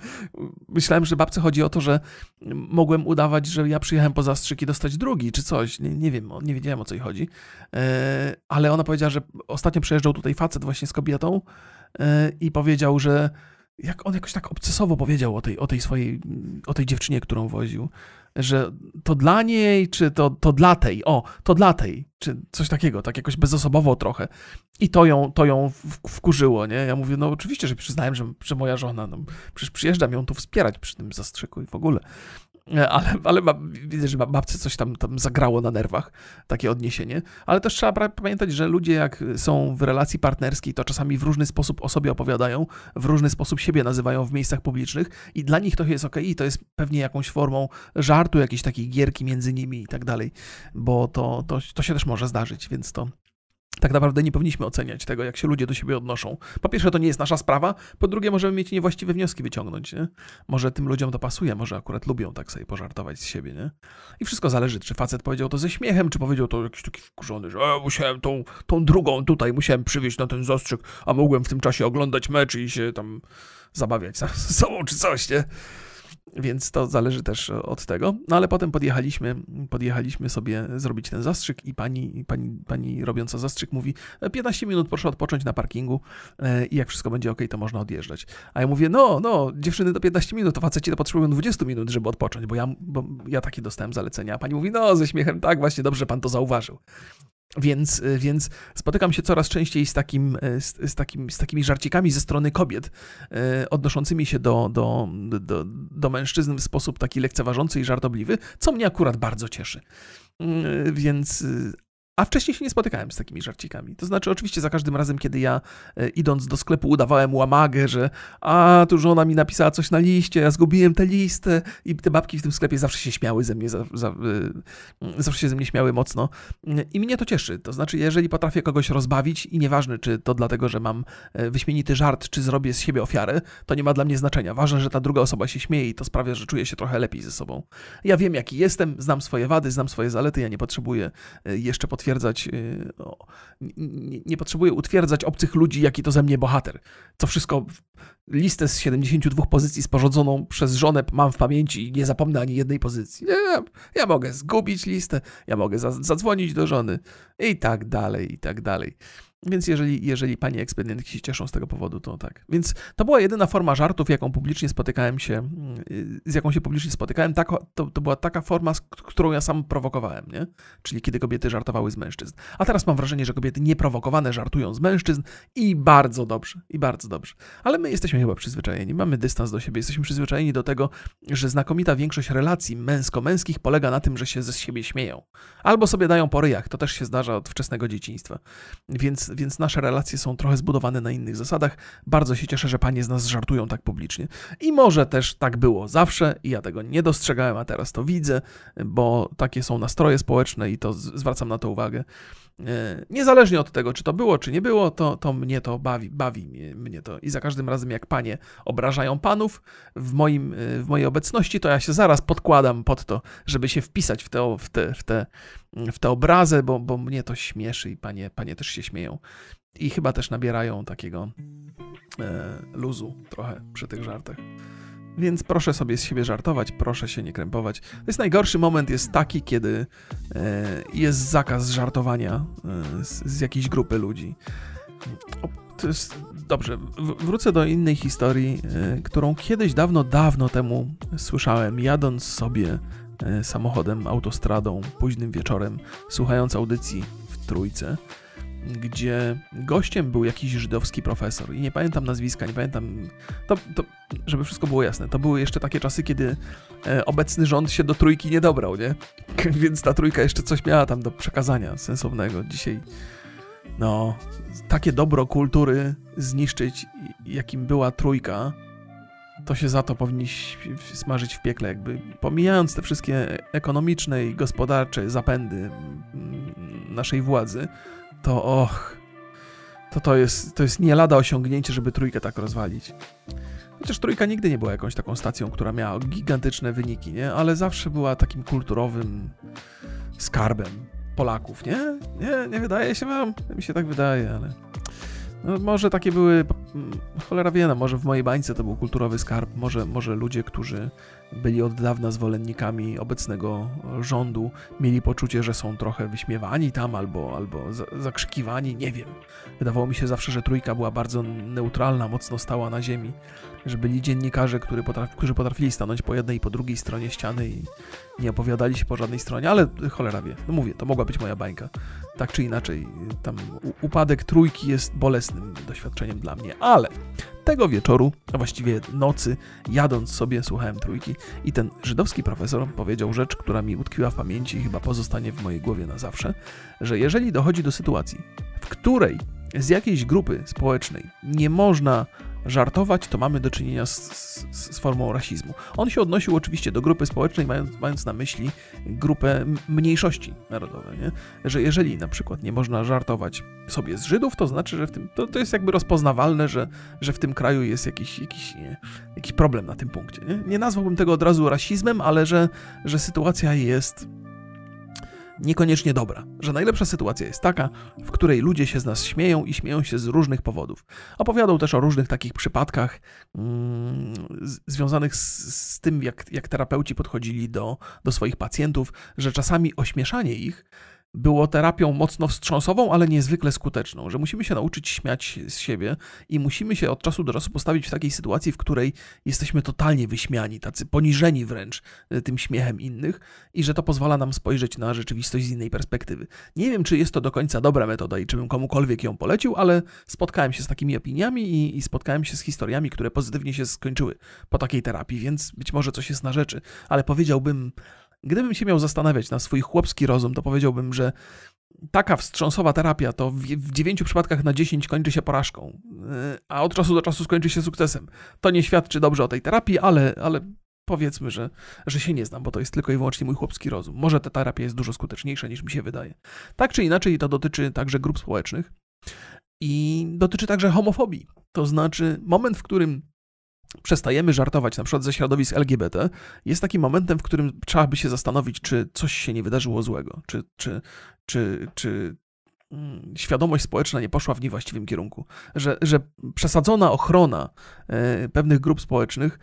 Myślałem, że babce chodzi o to, że mogłem udawać, że ja przyjechałem po zastrzyk i dostać drugi, czy coś. Nie, nie wiem, nie wiedziałem o co jej chodzi. E, ale ona powiedziała, że ostatnio przejeżdżał tutaj facet właśnie z kobietą e, i powiedział, że jak on jakoś tak obcesowo powiedział o tej, o tej swojej, o tej dziewczynie, którą woził, że to dla niej, czy to, to dla tej, o, to dla tej, czy coś takiego, tak jakoś bezosobowo trochę. I to ją, to ją wkurzyło, nie? Ja mówię, no oczywiście, że przyznałem, że, że moja żona, no, przecież przyjeżdżam ją tu wspierać przy tym zastrzyku i w ogóle. E, ale, ale widzę, że babce coś tam, tam zagrało na nerwach, takie odniesienie. Ale też trzeba pamiętać, że ludzie jak są w relacji partnerskiej, to czasami w różny sposób o sobie opowiadają, w różny sposób siebie nazywają w miejscach publicznych i dla nich to jest ok, i to jest pewnie jakąś formą żartu, jakiejś takiej gierki między nimi i tak dalej, bo to, to, to się też może zdarzyć, więc to, tak naprawdę nie powinniśmy oceniać tego, jak się ludzie do siebie odnoszą. Po pierwsze, to nie jest nasza sprawa, po drugie, możemy mieć niewłaściwe wnioski wyciągnąć. Nie? Może tym ludziom to pasuje, może akurat lubią tak sobie pożartować z siebie. Nie? I wszystko zależy, czy facet powiedział to ze śmiechem, czy powiedział to jakiś taki wkurzony, że e, musiałem tą, tą drugą tutaj, musiałem przywieźć na ten zastrzyk, a mogłem w tym czasie oglądać mecz i się tam zabawiać ze sobą, czy coś, nie? Więc to zależy też od tego. No ale potem podjechaliśmy, podjechaliśmy sobie zrobić ten zastrzyk i pani, pani, pani robiąca zastrzyk mówi 15 minut proszę odpocząć na parkingu e, i jak wszystko będzie ok, to można odjeżdżać. A ja mówię, no, no, dziewczyny do 15 minut, to faceci to potrzebują 20 minut, żeby odpocząć, bo ja, bo ja takie dostałem zalecenia. A pani mówi, no, ze śmiechem, tak, właśnie, dobrze pan to zauważył. Więc, y, więc spotykam się coraz częściej z, takim, y, z, z, takim, z takimi żarcikami ze strony kobiet, y, odnoszącymi się do, do, do, do mężczyzn w sposób taki lekceważący i żartobliwy, co mnie akurat bardzo cieszy. Więc a wcześniej się nie spotykałem z takimi żarcikami. To znaczy, oczywiście za każdym razem, kiedy ja e, idąc do sklepu udawałem łamagę, że a, tu żona mi napisała coś na liście, ja zgubiłem tę listę i te babki w tym sklepie zawsze się śmiały ze mnie, za, za, e, zawsze się ze mnie śmiały mocno. I mnie to cieszy. To znaczy, jeżeli potrafię kogoś rozbawić i nieważne, czy to dlatego, że mam e, wyśmienity żart, czy zrobię z siebie ofiarę, to nie ma dla mnie znaczenia. Ważne, że ta druga osoba się śmieje i to sprawia, że czuję się trochę lepiej ze sobą. Ja wiem, jaki jestem, znam swoje wady, znam swoje zalety, ja nie potrzebuję jeszcze potwierdzać utwierdzać, y, nie, nie potrzebuję utwierdzać obcych ludzi, jaki to ze mnie bohater. Co wszystko, listę z 72 pozycji sporządzoną przez żonę mam w pamięci i nie zapomnę ani jednej pozycji. Ja, ja mogę zgubić listę, ja mogę zadzwonić do żony i tak dalej, i tak dalej. Więc jeżeli, jeżeli pani ekspedientki się cieszą z tego powodu, to tak. Więc to była jedyna forma żartów, jaką publicznie spotykałem się, z jaką się publicznie spotykałem. Tak, to, to była taka forma, którą ja sam prowokowałem, nie? Czyli kiedy kobiety żartowały z mężczyzn. A teraz mam wrażenie, że kobiety nieprowokowane żartują z mężczyzn i bardzo dobrze, i bardzo dobrze. Ale my jesteśmy chyba przyzwyczajeni, mamy dystans do siebie, jesteśmy przyzwyczajeni do tego, że znakomita większość relacji męsko-męskich polega na tym, że się ze siebie śmieją. Albo sobie dają po ryjach, to też się zdarza od wczesnego dzieciństwa. Więc, więc nasze relacje są trochę zbudowane na innych zasadach. Bardzo się cieszę, że panie z nas żartują tak publicznie. I może też tak było zawsze i ja tego nie dostrzegałem, a teraz to widzę, bo takie są nastroje społeczne i to zwracam na to uwagę. E, niezależnie od tego, czy to było, czy nie było, to, to mnie to bawi, bawi mnie, mnie to. I za każdym razem, jak panie obrażają panów w, moim, e, w mojej obecności, to ja się zaraz podkładam pod to, żeby się wpisać w te, w te, w te, w te obrazy, bo, bo mnie to śmieszy i panie, panie też się śmieją. I chyba też nabierają takiego e, luzu trochę przy tych żartach. Więc proszę sobie z siebie żartować, proszę się nie krępować. To jest najgorszy moment, jest taki, kiedy e, jest zakaz żartowania e, z, z jakiejś grupy ludzi. To jest dobrze. Wrócę do innej historii, e, którą kiedyś dawno, dawno temu słyszałem, jadąc sobie samochodem, autostradą, późnym wieczorem, słuchając audycji w trójce gdzie gościem był jakiś żydowski profesor i nie pamiętam nazwiska, nie pamiętam. To, to, żeby wszystko było jasne, to były jeszcze takie czasy, kiedy e, obecny rząd się do trójki nie dobrał, nie? Więc ta trójka jeszcze coś miała tam do przekazania sensownego. Dzisiaj, no, takie dobro kultury zniszczyć, jakim była trójka, to się za to powinni smażyć w piekle, jakby pomijając te wszystkie ekonomiczne i gospodarcze zapędy naszej władzy, to och, to to jest, to jest nie lada osiągnięcie, żeby trójkę tak rozwalić. Chociaż trójka nigdy nie była jakąś taką stacją, która miała gigantyczne wyniki, nie? Ale zawsze była takim kulturowym skarbem Polaków, nie? Nie, nie wydaje się wam? Mi się tak wydaje, ale... No, może takie były, cholera wie, no, może w mojej bańce to był kulturowy skarb, może, może ludzie, którzy byli od dawna zwolennikami obecnego rządu, mieli poczucie, że są trochę wyśmiewani tam albo, albo zakrzykiwani, nie wiem. Wydawało mi się zawsze, że trójka była bardzo neutralna, mocno stała na ziemi, że byli dziennikarze, którzy, potraf, którzy potrafili stanąć po jednej i po drugiej stronie ściany i nie opowiadali się po żadnej stronie, ale cholera wie, no mówię, to mogła być moja bańka. Tak czy inaczej, tam upadek trójki jest bolesnym doświadczeniem dla mnie, ale tego wieczoru, a właściwie nocy, jadąc sobie, słuchałem trójki. I ten żydowski profesor powiedział rzecz, która mi utkwiła w pamięci i chyba pozostanie w mojej głowie na zawsze, że jeżeli dochodzi do sytuacji, w której z jakiejś grupy społecznej nie można żartować, to mamy do czynienia z, z, z, formą rasizmu. On się odnosił oczywiście do grupy społecznej, mając, mając na myśli grupę mniejszości narodowej, nie? że jeżeli na przykład nie można żartować sobie z Żydów, to znaczy, że w tym, to, to jest jakby rozpoznawalne, że, że w tym kraju jest jakiś, jakiś, nie, jakiś problem na tym punkcie. Nie? nie nazwałbym tego od razu rasizmem, ale że, że sytuacja jest niekoniecznie dobra, że najlepsza sytuacja jest taka, w której ludzie się z nas śmieją i śmieją się z różnych powodów. Opowiadał też o różnych takich przypadkach mm, związanych z, z tym, jak, jak terapeuci podchodzili do, do swoich pacjentów, że czasami ośmieszanie ich było terapią mocno wstrząsową, ale niezwykle skuteczną, że musimy się nauczyć śmiać z siebie i musimy się od czasu do czasu postawić w takiej sytuacji, w której jesteśmy totalnie wyśmiani, tacy poniżeni wręcz e, tym śmiechem innych i że to pozwala nam spojrzeć na rzeczywistość z innej perspektywy. Nie wiem, czy jest to do końca dobra metoda i czy bym komukolwiek ją polecił, ale spotkałem się z takimi opiniami i, i spotkałem się z historiami, które pozytywnie się skończyły po takiej terapii, więc być może coś jest na rzeczy, ale powiedziałbym, Gdybym się miał zastanawiać na swój chłopski rozum, to powiedziałbym, że taka wstrząsowa terapia to w, w 9 przypadkach na 10 kończy się porażką, y, a od czasu do czasu skończy się sukcesem. To nie świadczy dobrze o tej terapii, ale, ale powiedzmy, że, że się nie znam, bo to jest tylko i wyłącznie mój chłopski rozum. Może ta terapia jest dużo skuteczniejsza niż mi się wydaje. Tak czy inaczej, to dotyczy także grup społecznych i dotyczy także homofobii. To znaczy, moment, w którym przestajemy żartować na przykład ze środowisk LGBT, jest takim momentem, w którym trzeba by się zastanowić, czy coś się nie wydarzyło złego, czy, czy, czy, czy mm, świadomość społeczna nie poszła w niewłaściwym kierunku, że, że przesadzona ochrona e, pewnych grup społecznych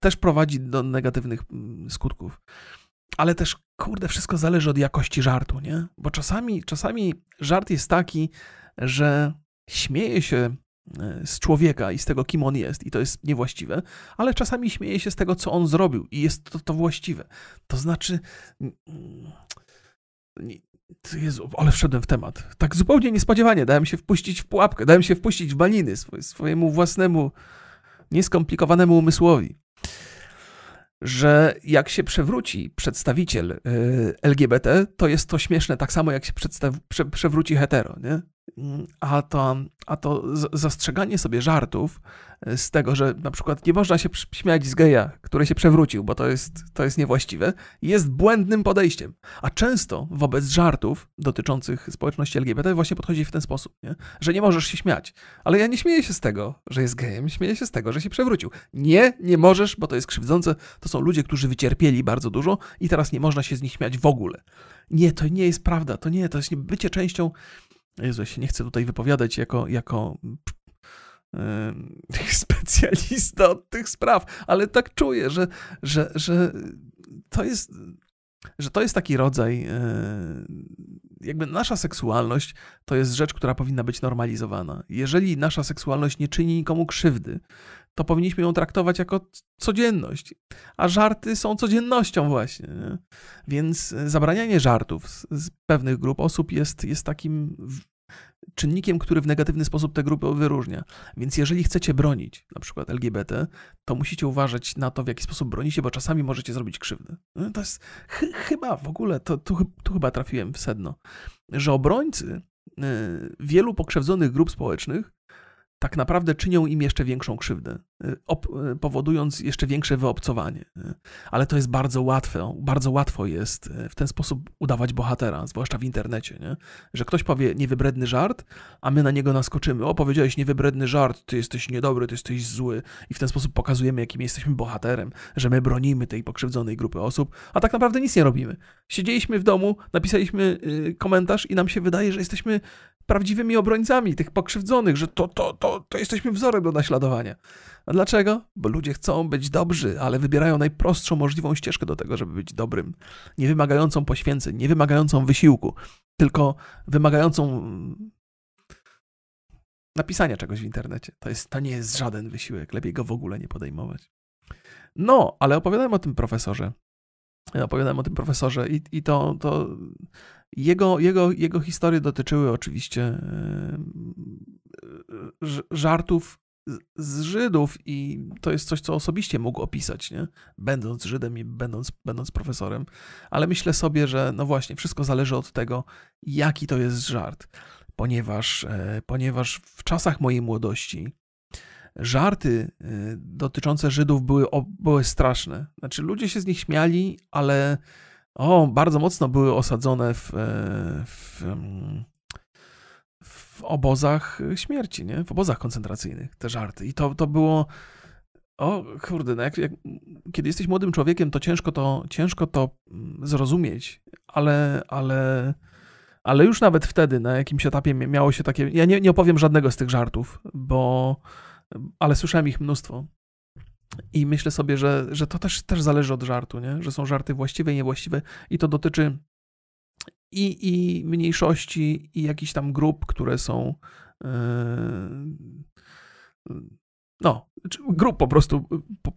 też prowadzi do negatywnych mm, skutków. Ale też, kurde, wszystko zależy od jakości żartu, nie? Bo czasami, czasami żart jest taki, że śmieje się z człowieka i z tego, kim on jest, i to jest niewłaściwe, ale czasami śmieje się z tego, co on zrobił, i jest to, to właściwe. To znaczy. Jezu, ale wszedłem w temat. Tak zupełnie niespodziewanie dałem się wpuścić w pułapkę, dałem się wpuścić w baliny swojemu własnemu, nieskomplikowanemu umysłowi że jak się przewróci przedstawiciel y, LGBT, to jest to śmieszne tak samo, jak się prze, przewróci hetero, nie? A to, a to zastrzeganie sobie żartów e, z tego, że na przykład nie można się śmiać z geja, który się przewrócił, bo to jest, to jest niewłaściwe, jest błędnym podejściem. A często wobec żartów dotyczących społeczności LGBT właśnie podchodzi w ten sposób, nie? że nie możesz się śmiać. Ale ja nie śmieję się z tego, że jest gejem, śmieję się z tego, że się przewrócił. Nie, nie możesz, bo to jest krzywdzące. To są ludzie, którzy wycierpieli bardzo dużo i teraz nie można się z nich śmiać w ogóle. Nie, to nie jest prawda, to nie, to jest bycie częścią Jezu, ja się nie chcę tutaj wypowiadać jako, jako yy, specjalista od tych spraw, ale tak czuję, że, że, że to jest że to jest taki rodzaj, yy, jakby nasza seksualność to jest rzecz, która powinna być normalizowana. Jeżeli nasza seksualność nie czyni nikomu krzywdy, to powinniśmy ją traktować jako codzienność. A żarty są codziennością właśnie. Nie? Więc zabranianie żartów z, z, pewnych grup osób jest, jest takim czynnikiem, który w negatywny sposób te grupy wyróżnia. Więc jeżeli chcecie bronić na przykład LGBT, to musicie uważać na to, w jaki sposób bronicie, bo czasami możecie zrobić krzywdę. No, to jest ch chyba w ogóle, to, tu, tu chyba trafiłem w sedno, że obrońcy y, wielu pokrzywdzonych grup społecznych tak naprawdę czynią im jeszcze większą krzywdę, powodując jeszcze większe wyobcowanie. Y. Ale to jest bardzo łatwe, bardzo łatwo jest w ten sposób udawać bohatera, zwłaszcza w internecie, nie? że ktoś powie niewybredny żart, a my na niego naskoczymy. O, powiedziałeś niewybredny żart, ty jesteś niedobry, ty jesteś zły i w ten sposób pokazujemy, jakim jesteśmy bohaterem, że my bronimy tej pokrzywdzonej grupy osób, a tak naprawdę nic nie robimy. Siedzieliśmy w domu, napisaliśmy komentarz i nam się wydaje, że jesteśmy prawdziwymi obrońcami tych pokrzywdzonych, że to, to, to, to jesteśmy wzorem do naśladowania. A dlaczego? Bo ludzie chcą być dobrzy, ale wybierają najprostszą możliwą ścieżkę do tego, żeby być dobrym. Nie wymagającą poświęceń, nie wymagającą wysiłku, tylko wymagającą napisania czegoś w internecie. To, jest, to nie jest żaden wysiłek, lepiej go w ogóle nie podejmować. No, ale opowiadałem o tym profesorze. Opowiadałem o tym profesorze i, i to, to jego, jego, jego historie dotyczyły oczywiście e, żartów z Żydów i to jest coś, co osobiście mógł opisać, nie? będąc Żydem i będąc, będąc profesorem. Ale myślę sobie, że no właśnie, wszystko zależy od tego, jaki to jest żart. Ponieważ, e, ponieważ w czasach mojej młodości żarty e, dotyczące Żydów były, były straszne. Znaczy, ludzie się z nich śmiali, ale o, bardzo mocno były osadzone w, e, w, w obozach śmierci, nie? w obozach koncentracyjnych, te żarty. I to, to było. O, kurde, no jak, jak, kiedy jesteś młodym człowiekiem, to ciężko to, ciężko to mm, zrozumieć, ale, ale, ale już nawet wtedy, na jakimś etapie miało się takie. Ja nie, nie opowiem żadnego z tych żartów, bo. Ale słyszałem ich mnóstwo. I myślę sobie, że, że to też, też zależy od żartu, nie? że są żarty właściwe i niewłaściwe, i to dotyczy i, i mniejszości, i jakichś tam grup, które są. Yy, no, grup po prostu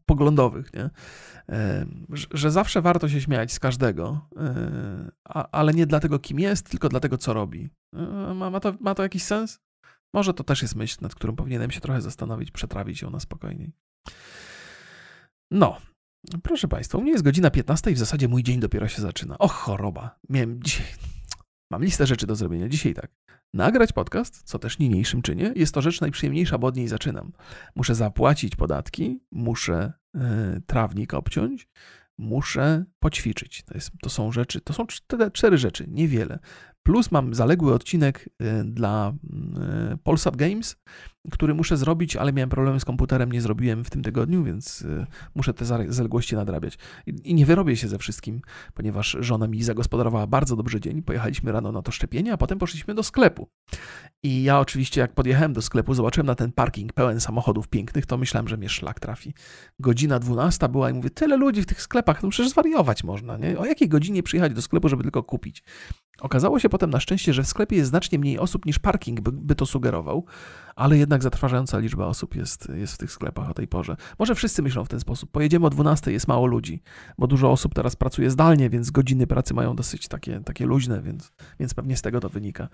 poglądowych, nie? Yy, że zawsze warto się śmiać z każdego, ale nie dlatego, kim jest, tylko dlatego, co robi. Ma, ma, to, ma to jakiś sens? Może to też jest myśl, nad którą powinienem się trochę zastanowić, przetrawić ją na spokojniej. No, proszę Państwa, u mnie jest godzina 15 i w zasadzie mój dzień dopiero się zaczyna. Och, choroba. Miałem dzisiaj... Mam listę rzeczy do zrobienia. Dzisiaj tak. Nagrać podcast, co też niniejszym czynię, jest to rzecz najprzyjemniejsza, bo od niej zaczynam. Muszę zapłacić podatki, muszę yy, trawnik obciąć, muszę poćwiczyć. To, jest, to są rzeczy, to są cztery, cztery rzeczy, niewiele. Plus mam zaległy odcinek y, dla y, Polsat Games, który muszę zrobić, ale miałem problemy z komputerem, nie zrobiłem w tym tygodniu, więc y, muszę te zaległości nadrabiać. I nie wyrobię się ze wszystkim, ponieważ żona mi zagospodarowała bardzo dobrze dzień. Pojechaliśmy rano na to szczepienie, a potem poszliśmy do sklepu. I ja oczywiście, jak podjechałem do sklepu, zobaczyłem na ten parking pełen samochodów pięknych, to myślałem, że mnie szlak trafi. Godzina 12 była i mówię, tyle ludzi w tych sklepach, no przecież zwariować można, nie? O jakiej godzinie przyjechać do sklepu, żeby tylko kupić? Okazało się potem na szczęście, że w sklepie jest znacznie mniej osób niż parking by, by, to sugerował, ale jednak zatrważająca liczba osób jest, jest w tych sklepach o tej porze. Może wszyscy myślą w ten sposób. Pojedziemy o 12, jest mało ludzi, bo dużo osób teraz pracuje zdalnie, więc godziny pracy mają dosyć takie, takie luźne, więc, więc pewnie z tego to wynika.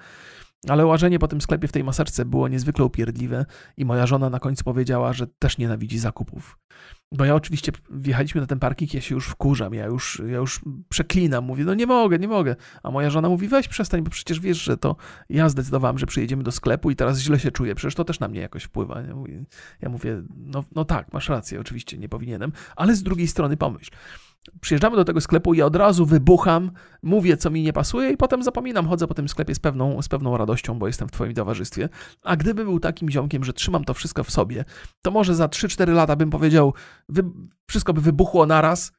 Ale łażenie po tym sklepie w tej maseczce było niezwykle upierdliwe i moja żona na końcu powiedziała, że też nienawidzi zakupów. Bo ja oczywiście wjechaliśmy na ten parking, ja się już wkurzam, ja już, ja już przeklinam, mówię, no nie mogę, nie mogę. A moja żona mówi, weź przestań, bo przecież wiesz, że to ja zdecydowałem, że przyjedziemy do sklepu i teraz źle się czuję, przecież to też na mnie jakoś wpływa. Ja mówię, no, no tak, masz rację, oczywiście nie powinienem, ale z drugiej strony pomyśl, Przyjeżdżamy do tego sklepu i od razu wybucham, mówię, co mi nie pasuje i potem zapominam, chodzę po tym sklepie z pewną, z pewną radością, bo jestem w twoim towarzystwie. A gdybym był takim ziomkiem, że trzymam to wszystko w sobie, to może za 3-4 lata bym powiedział, wy, wszystko by wybuchło naraz,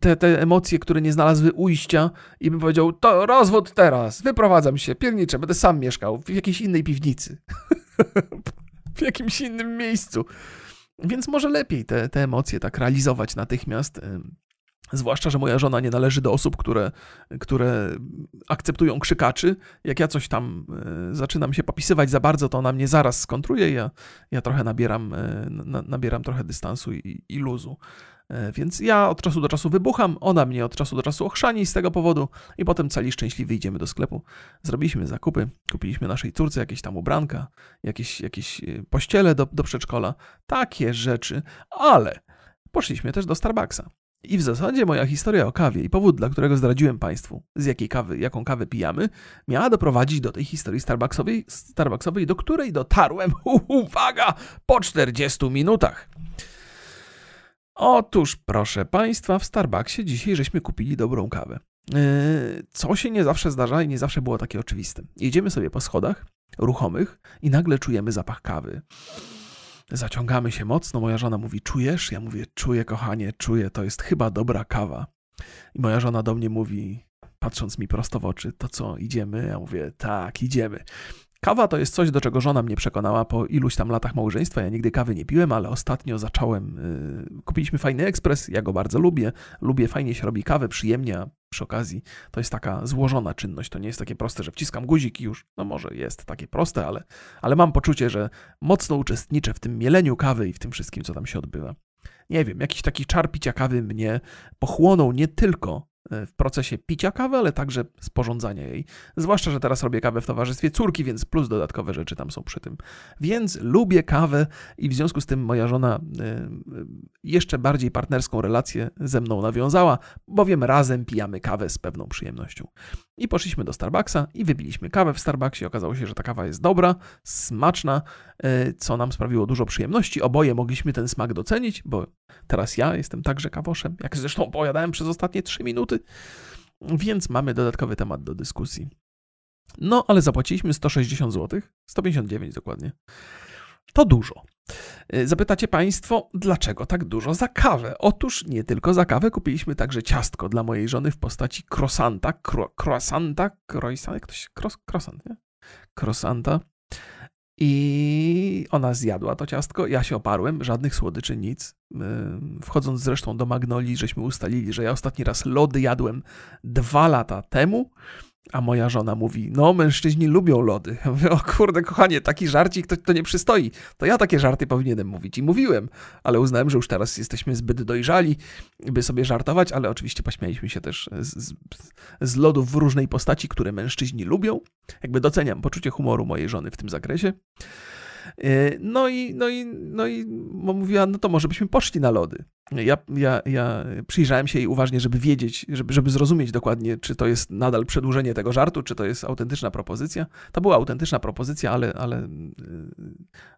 te, te emocje, które nie znalazły ujścia i bym powiedział, to rozwód teraz, wyprowadzam się, pierniczę, będę sam mieszkał w jakiejś innej piwnicy, w jakimś innym miejscu. Więc może lepiej te, te emocje tak realizować natychmiast, Zwłaszcza, że moja żona nie należy do osób, które, które akceptują krzykaczy. Jak ja coś tam e, zaczynam się popisywać za bardzo, to ona mnie zaraz skontruje. Ja, ja trochę nabieram, e, nabieram trochę dystansu i, i luzu. E, więc ja od czasu do czasu wybucham, ona mnie od czasu do czasu ochrzani z tego powodu i potem cali szczęśliwi idziemy do sklepu. Zrobiliśmy zakupy, kupiliśmy naszej córce jakieś tam ubranka, jakieś, jakieś pościele do, do przedszkola, takie rzeczy, ale poszliśmy też do Starbucksa. I w zasadzie moja historia o kawie i powód, dla którego zdradziłem Państwu, z jakiej kawy, jaką kawę pijamy, miała doprowadzić do tej historii Starbucksowej, Starbucksowej do której dotarłem, uwaga, po 40 minutach. Otóż, proszę Państwa, w Starbucksie dzisiaj żeśmy kupili dobrą kawę. Yy, co się nie zawsze zdarza i nie zawsze było takie oczywiste. Jedziemy sobie po schodach ruchomych i nagle czujemy zapach kawy. Zaciągamy się mocno. Moja żona mówi: Czujesz? Ja mówię: Czuję, kochanie, czuję, to jest chyba dobra kawa. I moja żona do mnie mówi, patrząc mi prosto w oczy: To co, idziemy? Ja mówię: Tak, idziemy. Kawa to jest coś, do czego żona mnie przekonała po iluś tam latach małżeństwa. Ja nigdy kawy nie piłem, ale ostatnio zacząłem. Yy, kupiliśmy fajny ekspres, ja go bardzo lubię. Lubię, fajnie się robi kawę, przyjemnie, a przy okazji to jest taka złożona czynność. To nie jest takie proste, że wciskam guzik i już. No może jest takie proste, ale, ale mam poczucie, że mocno uczestniczę w tym mieleniu kawy i w tym wszystkim, co tam się odbywa. Nie wiem, jakiś taki czar picia kawy mnie pochłonął nie tylko w procesie picia kawy, ale także sporządzania jej. Zwłaszcza, że teraz robię kawę w towarzystwie córki, więc plus dodatkowe rzeczy tam są przy tym. Więc lubię kawę i w związku z tym moja żona e, jeszcze bardziej partnerską relację ze mną nawiązała, bowiem razem pijamy kawę z pewną przyjemnością. I poszliśmy do Starbucksa i wypiliśmy kawę w Starbucksie. Okazało się, że ta kawa jest dobra, smaczna, e, co nam sprawiło dużo przyjemności. Oboje mogliśmy ten smak docenić, bo teraz ja jestem także kawoszem, jak zresztą opowiadałem przez ostatnie 3 minuty, więc mamy dodatkowy temat do dyskusji. No, ale zapłaciliśmy 160 zł, 159 dokładnie. To dużo. Y, zapytacie Państwo, dlaczego tak dużo za kawę? Otóż nie tylko za kawę, kupiliśmy także ciastko dla mojej żony w postaci croissanta, cro, croissanta, się, cross, croissant, nie? Croissanta. I ona zjadła to ciastko, ja się oparłem, żadnych słodyczy, nic. Wchodząc zresztą do Magnolii, żeśmy ustalili, że ja ostatni raz lody jadłem dwa lata temu, a moja żona mówi, no mężczyźni lubią lody. Ja mówię, o kurde, kochanie, taki żarcik to, to nie przystoi. To ja takie żarty powinienem mówić. I mówiłem, ale uznałem, że już teraz jesteśmy zbyt dojrzali, by sobie żartować, ale oczywiście pośmialiśmy się też z, z, z lodów w różnej postaci, które mężczyźni lubią. Jakby doceniam poczucie humoru mojej żony w tym zakresie. E, no i, no i, no i mówiła, no to może byśmy poszli na lody. Ja, ja, ja przyjrzałem się jej uważnie, żeby wiedzieć, żeby, żeby zrozumieć dokładnie, czy to jest nadal przedłużenie tego żartu, czy to jest autentyczna propozycja. To była autentyczna propozycja, ale, ale e,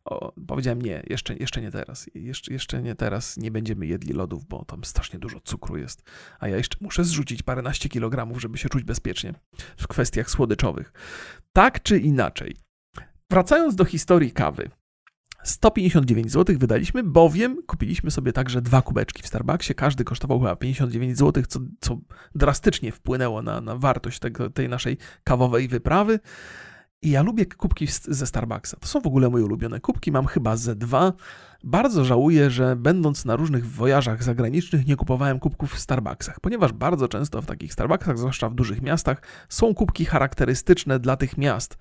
o, powiedziałem nie, jeszcze, jeszcze nie teraz. Jeszcze, jeszcze nie teraz nie będziemy jedli lodów, bo tam strasznie dużo cukru jest. A ja jeszcze muszę zrzucić paręnaście kilogramów, żeby się czuć bezpiecznie w kwestiach słodyczowych. Tak czy inaczej, Wracając do historii kawy. 159 zł wydaliśmy, bowiem kupiliśmy sobie także dwa kubeczki w Starbucksie. Każdy kosztował chyba 59 zł, co, co drastycznie wpłynęło na, na wartość tego, tej naszej kawowej wyprawy. I ja lubię kubki ze Starbucksa. To są w ogóle moje ulubione kubki. Mam chyba ze dwa. Bardzo żałuję, że będąc na różnych wojażach zagranicznych nie kupowałem kubków w Starbucksach, ponieważ bardzo często w takich Starbucksach, zwłaszcza w dużych miastach, są kubki charakterystyczne dla tych miast.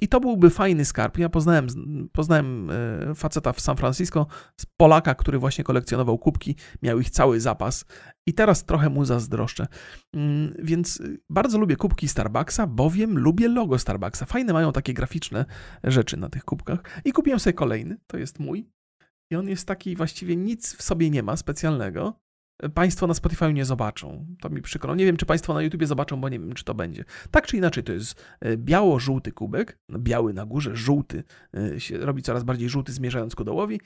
I to byłby fajny skarb. Ja poznałem, poznałem e, faceta w San Francisco, z Polaka, który właśnie kolekcjonował kubki, miał ich cały zapas i teraz trochę mu zazdroszczę. Mm, więc bardzo lubię kubki Starbucksa, bowiem lubię logo Starbucksa. Fajne mają takie graficzne rzeczy na tych kubkach. I kupiłem sobie kolejny, to jest mój. I on jest taki, właściwie nic w sobie nie ma specjalnego. Państwo na Spotify nie zobaczą. To mi przykro. Nie wiem, czy Państwo na YouTubie zobaczą, bo nie wiem, czy to będzie. Tak czy inaczej, to jest e, biało-żółty kubek, no, biały na górze, żółty, e, się robi coraz bardziej żółty, zmierzając ku dołowi.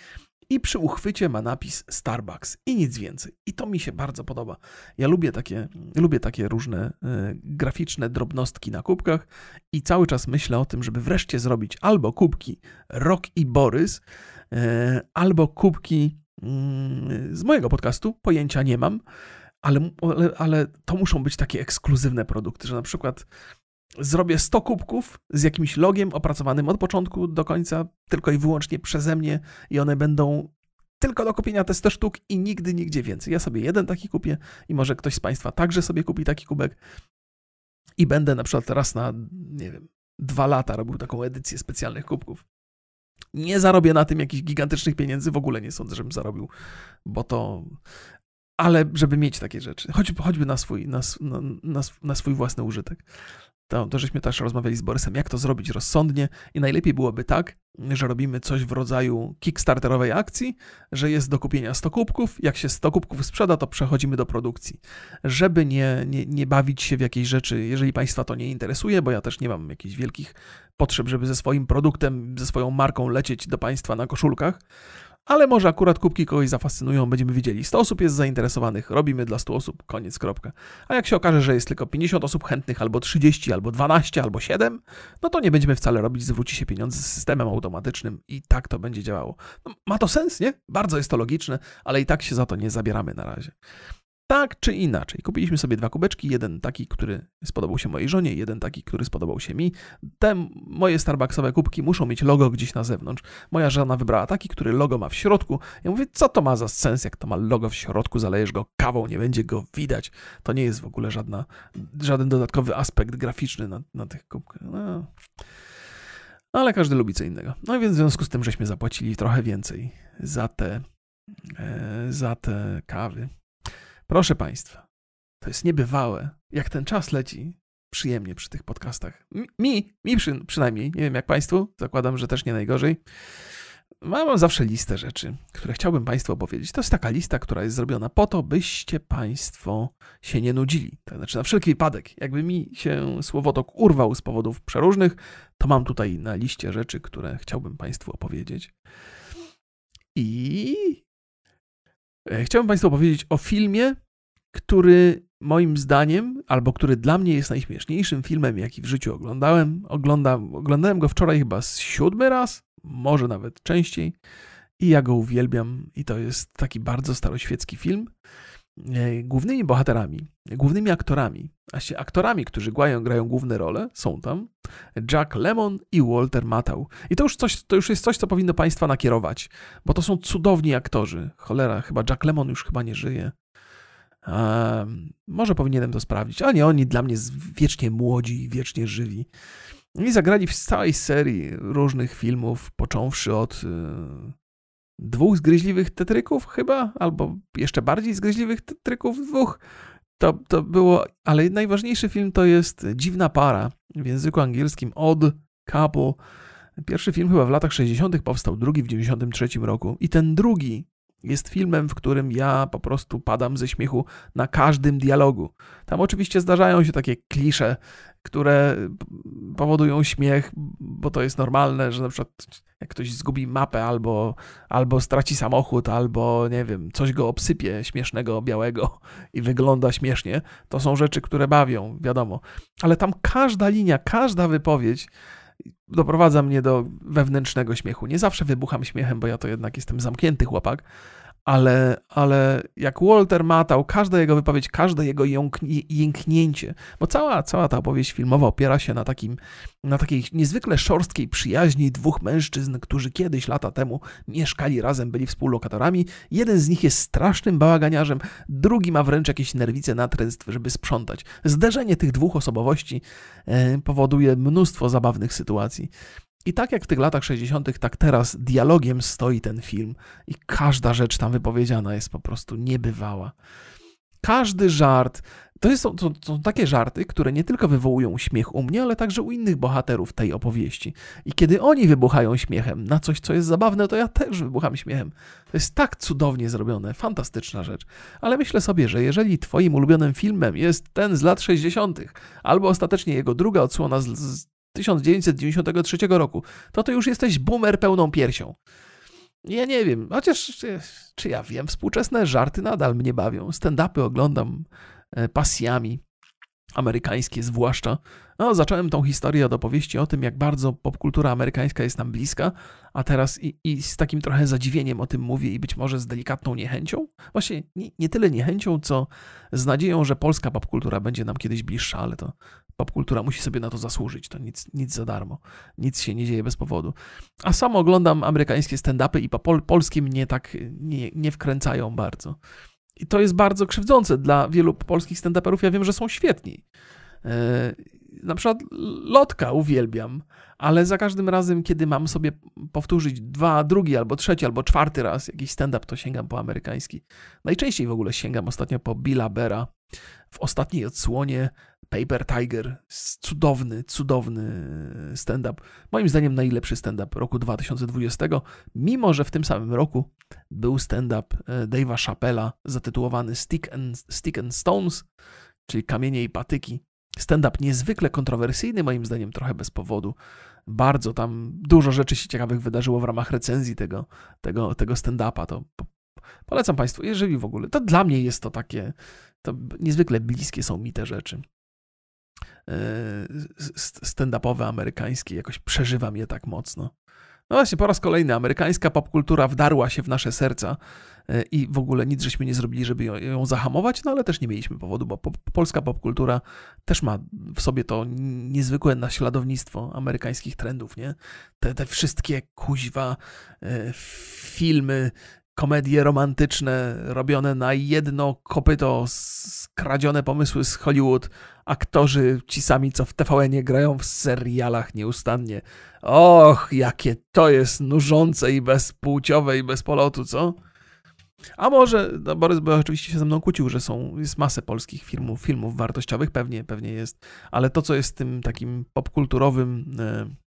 I przy uchwycie ma napis Starbucks i nic więcej. I to mi się bardzo podoba. Ja lubię takie, lubię takie różne e, graficzne drobnostki na kubkach i cały czas myślę o tym, żeby wreszcie zrobić albo kubki Rock i Borys, albo kubki z mojego podcastu, pojęcia nie mam, ale, ale, ale to muszą być takie ekskluzywne produkty, że na przykład zrobię 100 kubków z jakimś logiem opracowanym od początku do końca, tylko i wyłącznie przeze mnie i one będą tylko do kupienia te 100 sztuk i nigdy, nigdzie więcej. Ja sobie jeden taki kupię i może ktoś z Państwa także sobie kupi taki kubek i będę na przykład raz na, nie wiem, dwa lata robił taką edycję specjalnych kubków. Nie zarobię na tym jakichś gigantycznych pieniędzy, w ogóle nie sądzę, żebym zarobił, bo to. Ale żeby mieć takie rzeczy, choć, choćby na swój, na, na, na swój własny użytek to, to żeśmy też rozmawiali z Borysem, jak to zrobić rozsądnie i najlepiej byłoby tak, że robimy coś w rodzaju kickstarterowej akcji, że jest do kupienia 100 kubków, jak się 100 kubków sprzeda, to przechodzimy do produkcji. Żeby nie, nie, nie bawić się w jakieś rzeczy, jeżeli Państwa to nie interesuje, bo ja też nie mam jakichś wielkich potrzeb, żeby ze swoim produktem, ze swoją marką lecieć do Państwa na koszulkach, ale może akurat kubki kogoś zafascynują, będziemy widzieli. 100 osób jest zainteresowanych, robimy dla 100 osób, koniec, kropka. A jak się okaże, że jest tylko 50 osób chętnych, albo 30, albo 12, albo 7, no to nie będziemy wcale robić, zwróci się pieniądze z systemem automatycznym i tak to będzie działało. No, ma to sens, nie? Bardzo jest to logiczne, ale i tak się za to nie zabieramy na razie. Tak czy inaczej, kupiliśmy sobie dwa kubeczki, jeden taki, który spodobał się mojej żonie, jeden taki, który spodobał się mi. Te moje Starbucksowe kubki muszą mieć logo gdzieś na zewnątrz. Moja żona wybrała taki, który logo ma w środku. Ja mówię, co to ma za sens, jak to ma logo w środku, zalejesz go kawą, nie będzie go widać. To nie jest w ogóle żadna, żaden dodatkowy aspekt graficzny na, na tych kubkach. No. Ale każdy lubi co innego. No więc w związku z tym, żeśmy zapłacili trochę więcej za te, e, za te kawy. Proszę Państwa, to jest niebywałe, jak ten czas leci przyjemnie przy tych podcastach. Mi, mi przy, przynajmniej, nie wiem jak Państwu, zakładam, że też nie najgorzej. Mam zawsze listę rzeczy, które chciałbym Państwu opowiedzieć. To jest taka lista, która jest zrobiona po to, byście Państwo się nie nudzili. To znaczy, na wszelki wypadek, jakby mi się słowotok urwał z powodów przeróżnych, to mam tutaj na liście rzeczy, które chciałbym Państwu opowiedzieć. I chciałbym Państwu powiedzieć o filmie, który moim zdaniem, albo który dla mnie jest najśmieszniejszym filmem, jaki w życiu oglądałem. Oglądam, oglądałem go wczoraj chyba z siódmy raz, może nawet częściej. I ja go uwielbiam. I to jest taki bardzo staroświecki film. E, głównymi bohaterami, głównymi aktorami, a się aktorami, którzy grają, grają główne role, są tam Jack Lemon i Walter Matthau. I to już, coś, to już jest coś, co powinno Państwa nakierować, bo to są cudowni aktorzy. Cholera, chyba Jack Lemon już chyba nie żyje. Um, może powinienem to sprawdzić, ale nie, oni dla mnie wiecznie młodzi i wiecznie żywi. I zagrali w całej serii różnych filmów, począwszy od y, dwóch zgryźliwych tetryków chyba, albo jeszcze bardziej zgryźliwych tetryków dwóch. To, to było, ale najważniejszy film to jest Dziwna Para w języku angielskim Odd Couple. Pierwszy film chyba w latach 60. powstał, drugi w 93 roku i ten drugi jest filmem, w którym ja po prostu padam ze śmiechu na każdym dialogu. Tam oczywiście zdarzają się takie klisze, które powodują śmiech, bo to jest normalne, że na przykład jak ktoś zgubi mapę albo, albo straci samochód, albo nie wiem, coś go obsypie śmiesznego, białego i wygląda śmiesznie, to są rzeczy, które bawią, wiadomo. Ale tam każda linia, każda wypowiedź doprowadza mnie do wewnętrznego śmiechu. Nie zawsze wybucham śmiechem, bo ja to jednak jestem zamknięty chłopak, ale, ale jak Walter matał, każda jego wypowiedź, każde jego jęknięcie, bo cała, cała ta opowieść filmowa opiera się na, takim, na takiej niezwykle szorstkiej przyjaźni dwóch mężczyzn, którzy kiedyś, lata temu, mieszkali razem, byli współlokatorami. Jeden z nich jest strasznym bałaganiarzem, drugi ma wręcz jakieś nerwice natręstw, żeby sprzątać. Zderzenie tych dwóch osobowości e, powoduje mnóstwo zabawnych sytuacji. I tak jak w tych latach 60., tak teraz dialogiem stoi ten film i każda rzecz tam wypowiedziana jest po prostu niebywała. Każdy żart, to, jest, to, są takie żarty, które nie tylko wywołują śmiech u mnie, ale także u innych bohaterów tej opowieści. I kiedy oni wybuchają śmiechem na coś, co jest zabawne, to ja też wybucham śmiechem. To jest tak cudownie zrobione, fantastyczna rzecz. Ale myślę sobie, że jeżeli twoim ulubionym filmem jest ten z lat 60., albo ostatecznie jego druga odsłona z, z 1993 roku, to ty już jesteś boomer pełną piersią. Ja nie wiem, chociaż czy ja wiem, współczesne żarty nadal mnie bawią. Stand-upy oglądam e, pasjami, amerykańskie zwłaszcza. No, zacząłem tą historię od opowieści o tym, jak bardzo popkultura amerykańska jest nam bliska, a teraz i, i, z takim trochę zadziwieniem o tym mówię i być może z delikatną niechęcią. Właśnie nie, nie tyle niechęcią, co z nadzieją, że polska popkultura będzie nam kiedyś bliższa, ale to popkultura musi sobie na to zasłużyć. To nic, nic za darmo. Nic się nie dzieje bez powodu. A sam oglądam amerykańskie stand-upy i po pol polskie mnie tak nie, nie wkręcają bardzo. I to jest bardzo krzywdzące dla wielu polskich stand-uperów. Ja wiem, że są świetni. E, na przykład Lotka uwielbiam, ale za każdym razem, kiedy mam sobie powtórzyć dwa, drugi albo trzeci, albo czwarty raz jakiś stand-up, to sięgam po amerykański. Najczęściej w ogóle sięgam ostatnio po Billa Bera. W ostatniej odsłonie Paper Tiger, cudowny, cudowny stand-up. Moim zdaniem najlepszy stand-up roku 2020, mimo że w tym samym roku był stand-up e, Dave'a Chappella zatytułowany Stick and, Stick and Stones, czyli Kamienie i Patyki. Stand-up niezwykle kontrowersyjny, moim zdaniem trochę bez powodu. Bardzo tam dużo rzeczy się ciekawych wydarzyło w ramach recenzji tego, tego, tego stand-upa. To polecam Państwu, jeżeli w ogóle. To dla mnie jest to takie, to niezwykle bliskie są mi te rzeczy. E, stand-upowe amerykańskie, jakoś przeżywam je tak mocno. No właśnie, po raz kolejny amerykańska popkultura wdarła się w nasze serca e, i w ogóle nic żeśmy nie zrobili, żeby ją, zahamować, no ale też nie mieliśmy powodu, bo po, polska popkultura też ma w sobie to niezwykłe naśladownictwo amerykańskich trendów, nie? Te, te wszystkie kuźwa e, filmy komedie romantyczne robione na jedno kopyto, skradzione pomysły z Hollywood, aktorzy ci sami, co w TVN grają w serialach nieustannie. Och, jakie to jest nużące i bezpłciowe i bez polotu, co? A może, no Borys by oczywiście się ze mną kłócił, że są, jest masę polskich filmów, filmów wartościowych, pewnie, pewnie jest, ale to, co jest tym takim popkulturowym e,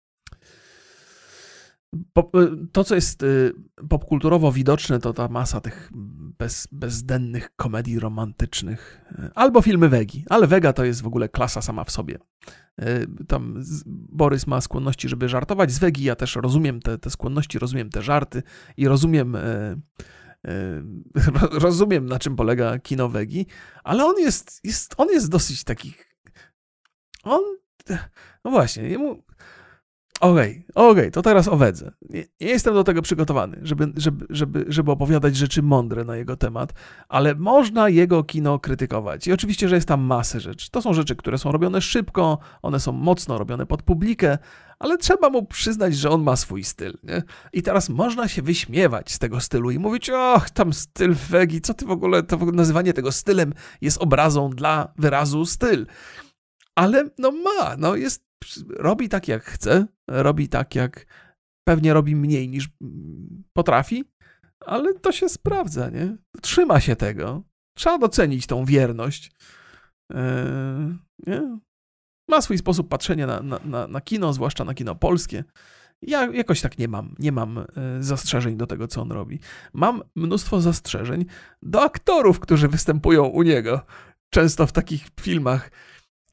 Y, to, co jest y, popkulturowo widoczne, to ta masa tych bez, bezdennych komedii romantycznych. Y, albo filmy Wegi, ale Wega to jest w ogóle klasa sama w sobie. Tam Borys ma skłonności, żeby żartować z Wegi. Ja też rozumiem te, te skłonności, rozumiem te żarty i rozumiem, rozumiem na czym polega kino Wegi, ale on jest, jest, on jest dosyć taki. On. No właśnie, jemu Okej, okay, okej, okay, to teraz o Wedze. Nie, jestem do tego przygotowany, żeby, żeby, żeby, żeby opowiadać rzeczy mądre na jego temat, ale można jego kino krytykować. I oczywiście, że jest tam masę rzeczy. To są rzeczy, które są robione szybko, one są mocno robione pod publikę, ale trzeba mu przyznać, że on ma swój styl. Nie? I teraz można się wyśmiewać z tego stylu i mówić, och, tam styl Wegi, co ty w ogóle, to nazywanie tego stylem jest obrazą dla wyrazu styl. Ale no ma, no jest robi tak jak chce, robi tak jak pewnie robi mniej niż potrafi, ale to się sprawdza, nie? Trzyma się tego. Trzeba docenić tą wierność. Eee, nie? Ma swój sposób patrzenia na, na, na, na kino, zwłaszcza na kino polskie. Ja jakoś tak nie mam, nie mam e, zastrzeżeń do tego, co on robi. Mam mnóstwo zastrzeżeń do aktorów, którzy występują u niego. Często w takich filmach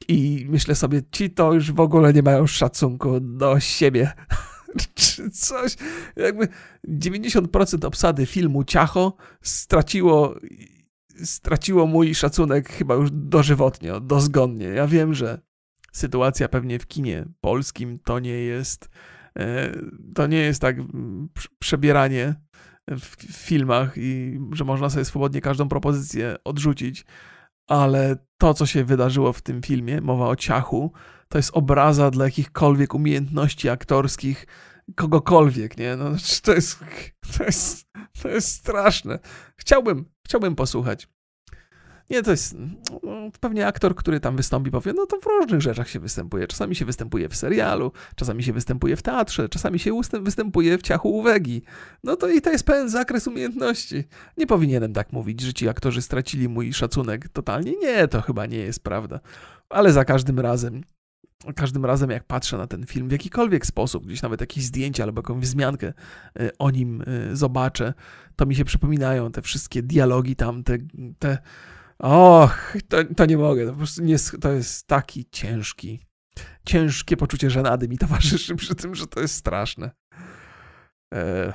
i myślę sobie, ci to już w ogóle nie mają szacunku do siebie. Czy coś. Jakby 90% obsady filmu Ciacho straciło, straciło mój szacunek chyba już dożywotnie, dozgonnie. Ja wiem, że sytuacja pewnie w kinie polskim to nie jest. E, to nie jest tak przebieranie w, w filmach i że można sobie swobodnie każdą propozycję odrzucić, ale to, co się wydarzyło w tym filmie, mowa o ciachu, to jest obraza dla jakichkolwiek umiejętności aktorskich kogokolwiek, nie? No, to, jest, to, jest, to jest straszne. Chciałbym, chciałbym posłuchać. Nie, to jest no, pewnie aktor, który tam wystąpi, powie, no to w różnych rzeczach się występuje. Czasami się występuje w serialu, czasami się występuje w teatrze, czasami się występuje w ciachu uwagi. No to i to jest pełen zakres umiejętności. Nie powinienem tak mówić, że ci aktorzy stracili mój szacunek totalnie. Nie, to chyba nie jest prawda. Ale za każdym razem każdym razem, jak patrzę na ten film w jakikolwiek sposób, gdzieś nawet jakieś zdjęcia albo jakąś wzmiankę y, o nim y, zobaczę, to mi się przypominają te wszystkie dialogi tam, te, te Och, to, to nie mogę. To, po prostu nie, to jest taki ciężki, ciężkie poczucie żenady mi towarzyszy przy tym, że to jest straszne. E,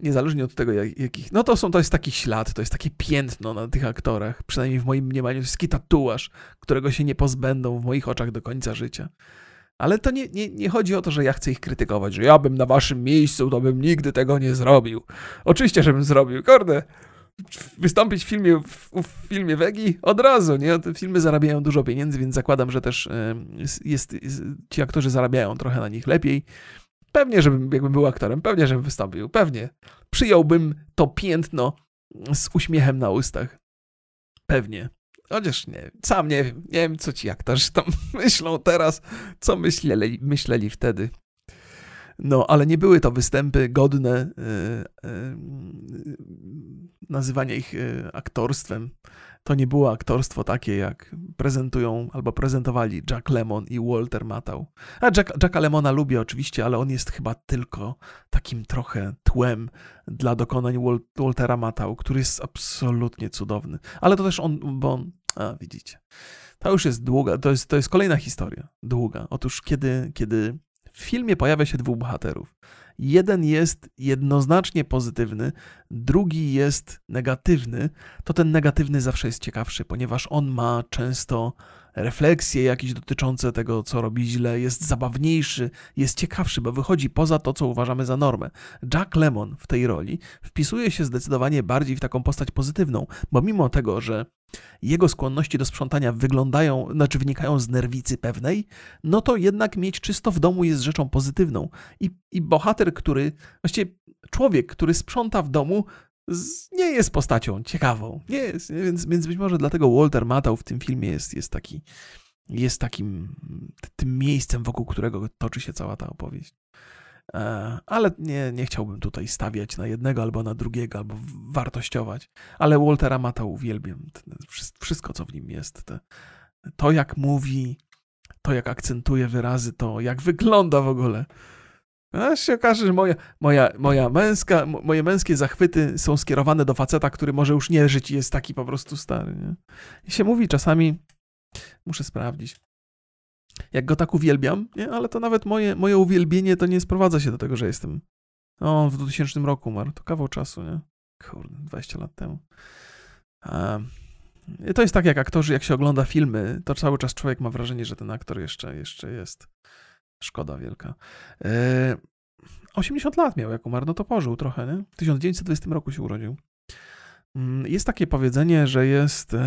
niezależnie od tego, jak, jakich. No to są, to jest taki ślad, to jest takie piętno na tych aktorach. Przynajmniej w moim mniemaniu to jest taki tatuaż, którego się nie pozbędą w moich oczach do końca życia. Ale to nie, nie, nie chodzi o to, że ja chcę ich krytykować, że ja bym na waszym miejscu, to bym nigdy tego nie zrobił. Oczywiście, żebym zrobił. Kurde, wystąpić w filmie, w, w filmie Wegi od razu, nie? Te filmy zarabiają dużo pieniędzy, więc zakładam, że też jest, jest, ci aktorzy zarabiają trochę na nich lepiej. Pewnie, żebym, jakbym był aktorem, pewnie, żebym wystąpił, pewnie. Przyjąłbym to piętno z uśmiechem na ustach. Pewnie. Chociaż nie, sam nie wiem, nie wiem, co ci aktorzy tam myślą teraz, co myśleli, myśleli wtedy. No, ale nie były to występy godne y, y, nazywania ich y, aktorstwem. To nie było aktorstwo takie, jak prezentują albo prezentowali Jack Lemon i Walter Matthau. A Jack, Jacka Lemona lubię oczywiście, ale on jest chyba tylko takim trochę tłem dla dokonań Wal Waltera Matthau, który jest absolutnie cudowny. Ale to też on, bo a widzicie, to już jest długa, to jest, to jest kolejna historia, długa. Otóż kiedy, kiedy w filmie pojawia się dwóch bohaterów. Jeden jest jednoznacznie pozytywny, drugi jest negatywny, to ten negatywny zawsze jest ciekawszy, ponieważ on ma często refleksje jakieś dotyczące tego, co robi źle, jest zabawniejszy, jest ciekawszy, bo wychodzi poza to, co uważamy za normę. Jack Lemon w tej roli wpisuje się zdecydowanie bardziej w taką postać pozytywną, bo mimo tego, że jego skłonności do sprzątania wyglądają, znaczy wynikają z nerwicy pewnej, no to jednak mieć czysto w domu jest rzeczą pozytywną. I, i bohater, który, właściwie człowiek, który sprząta w domu, nie jest postacią ciekawą. Nie jest? Więc, więc być może dlatego Walter Matthau w tym filmie jest, jest taki, jest takim tym miejscem, wokół którego toczy się cała ta opowieść. E, ale nie, nie chciałbym tutaj stawiać na jednego albo na drugiego, albo wartościować. Ale Waltera Matthau uwielbiam. Wszystko, co w nim jest. To, jak mówi, to, jak akcentuje wyrazy, to, jak wygląda w ogóle. A się okaże, że moja, moja, moja męska, moje męskie zachwyty są skierowane do faceta, który może już nie żyć i jest taki po prostu stary. Nie? I się mówi czasami, muszę sprawdzić, jak go tak uwielbiam, nie? ale to nawet moje, moje uwielbienie to nie sprowadza się do tego, że jestem. O, w 2000 roku umarł, to kawał czasu, nie? Kurde, 20 lat temu. Um, to jest tak jak aktorzy, jak się ogląda filmy, to cały czas człowiek ma wrażenie, że ten aktor jeszcze, jeszcze jest. Szkoda wielka. E, 80 lat miał, jak umarł, no to pożył trochę, nie? W 1920 roku się urodził. Mm, jest takie powiedzenie, że jest e,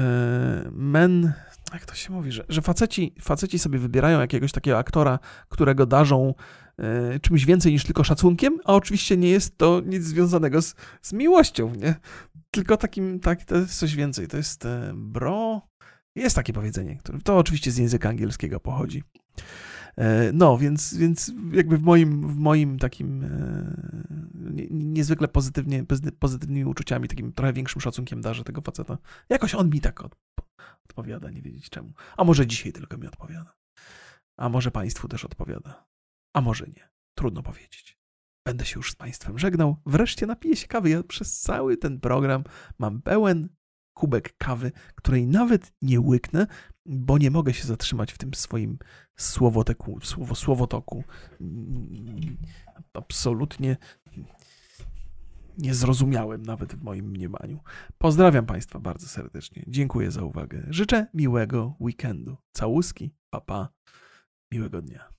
men, jak to się mówi, że, że faceci, faceci sobie wybierają jakiegoś takiego aktora, którego darzą e, czymś więcej niż tylko szacunkiem, a oczywiście nie jest to nic związanego z, z miłością, nie? Tylko takim, tak, to jest coś więcej. To jest e, bro. Jest takie powiedzenie, to oczywiście z języka angielskiego pochodzi. E, no, więc, więc jakby w moim, w moim takim e, niezwykle pozytywnie, pozytywnymi uczuciami, takim trochę większym szacunkiem darzę tego faceta. Jakoś on mi tak odpowiada, nie wiedzieć czemu. A może dzisiaj tylko mi odpowiada. A może Państwu też odpowiada. A może nie. Trudno powiedzieć. Będę się już z Państwem żegnał. Wreszcie napiję się kawy. Ja przez cały ten program mam pełen kubek kawy, której nawet nie łyknę, bo nie mogę się zatrzymać w tym swoim słowoteku, słowo, słowotoku. Absolutnie niezrozumiałym nawet w moim mniemaniu. Pozdrawiam Państwa bardzo serdecznie. Dziękuję za uwagę. Życzę miłego weekendu. Całuski, papa, miłego dnia.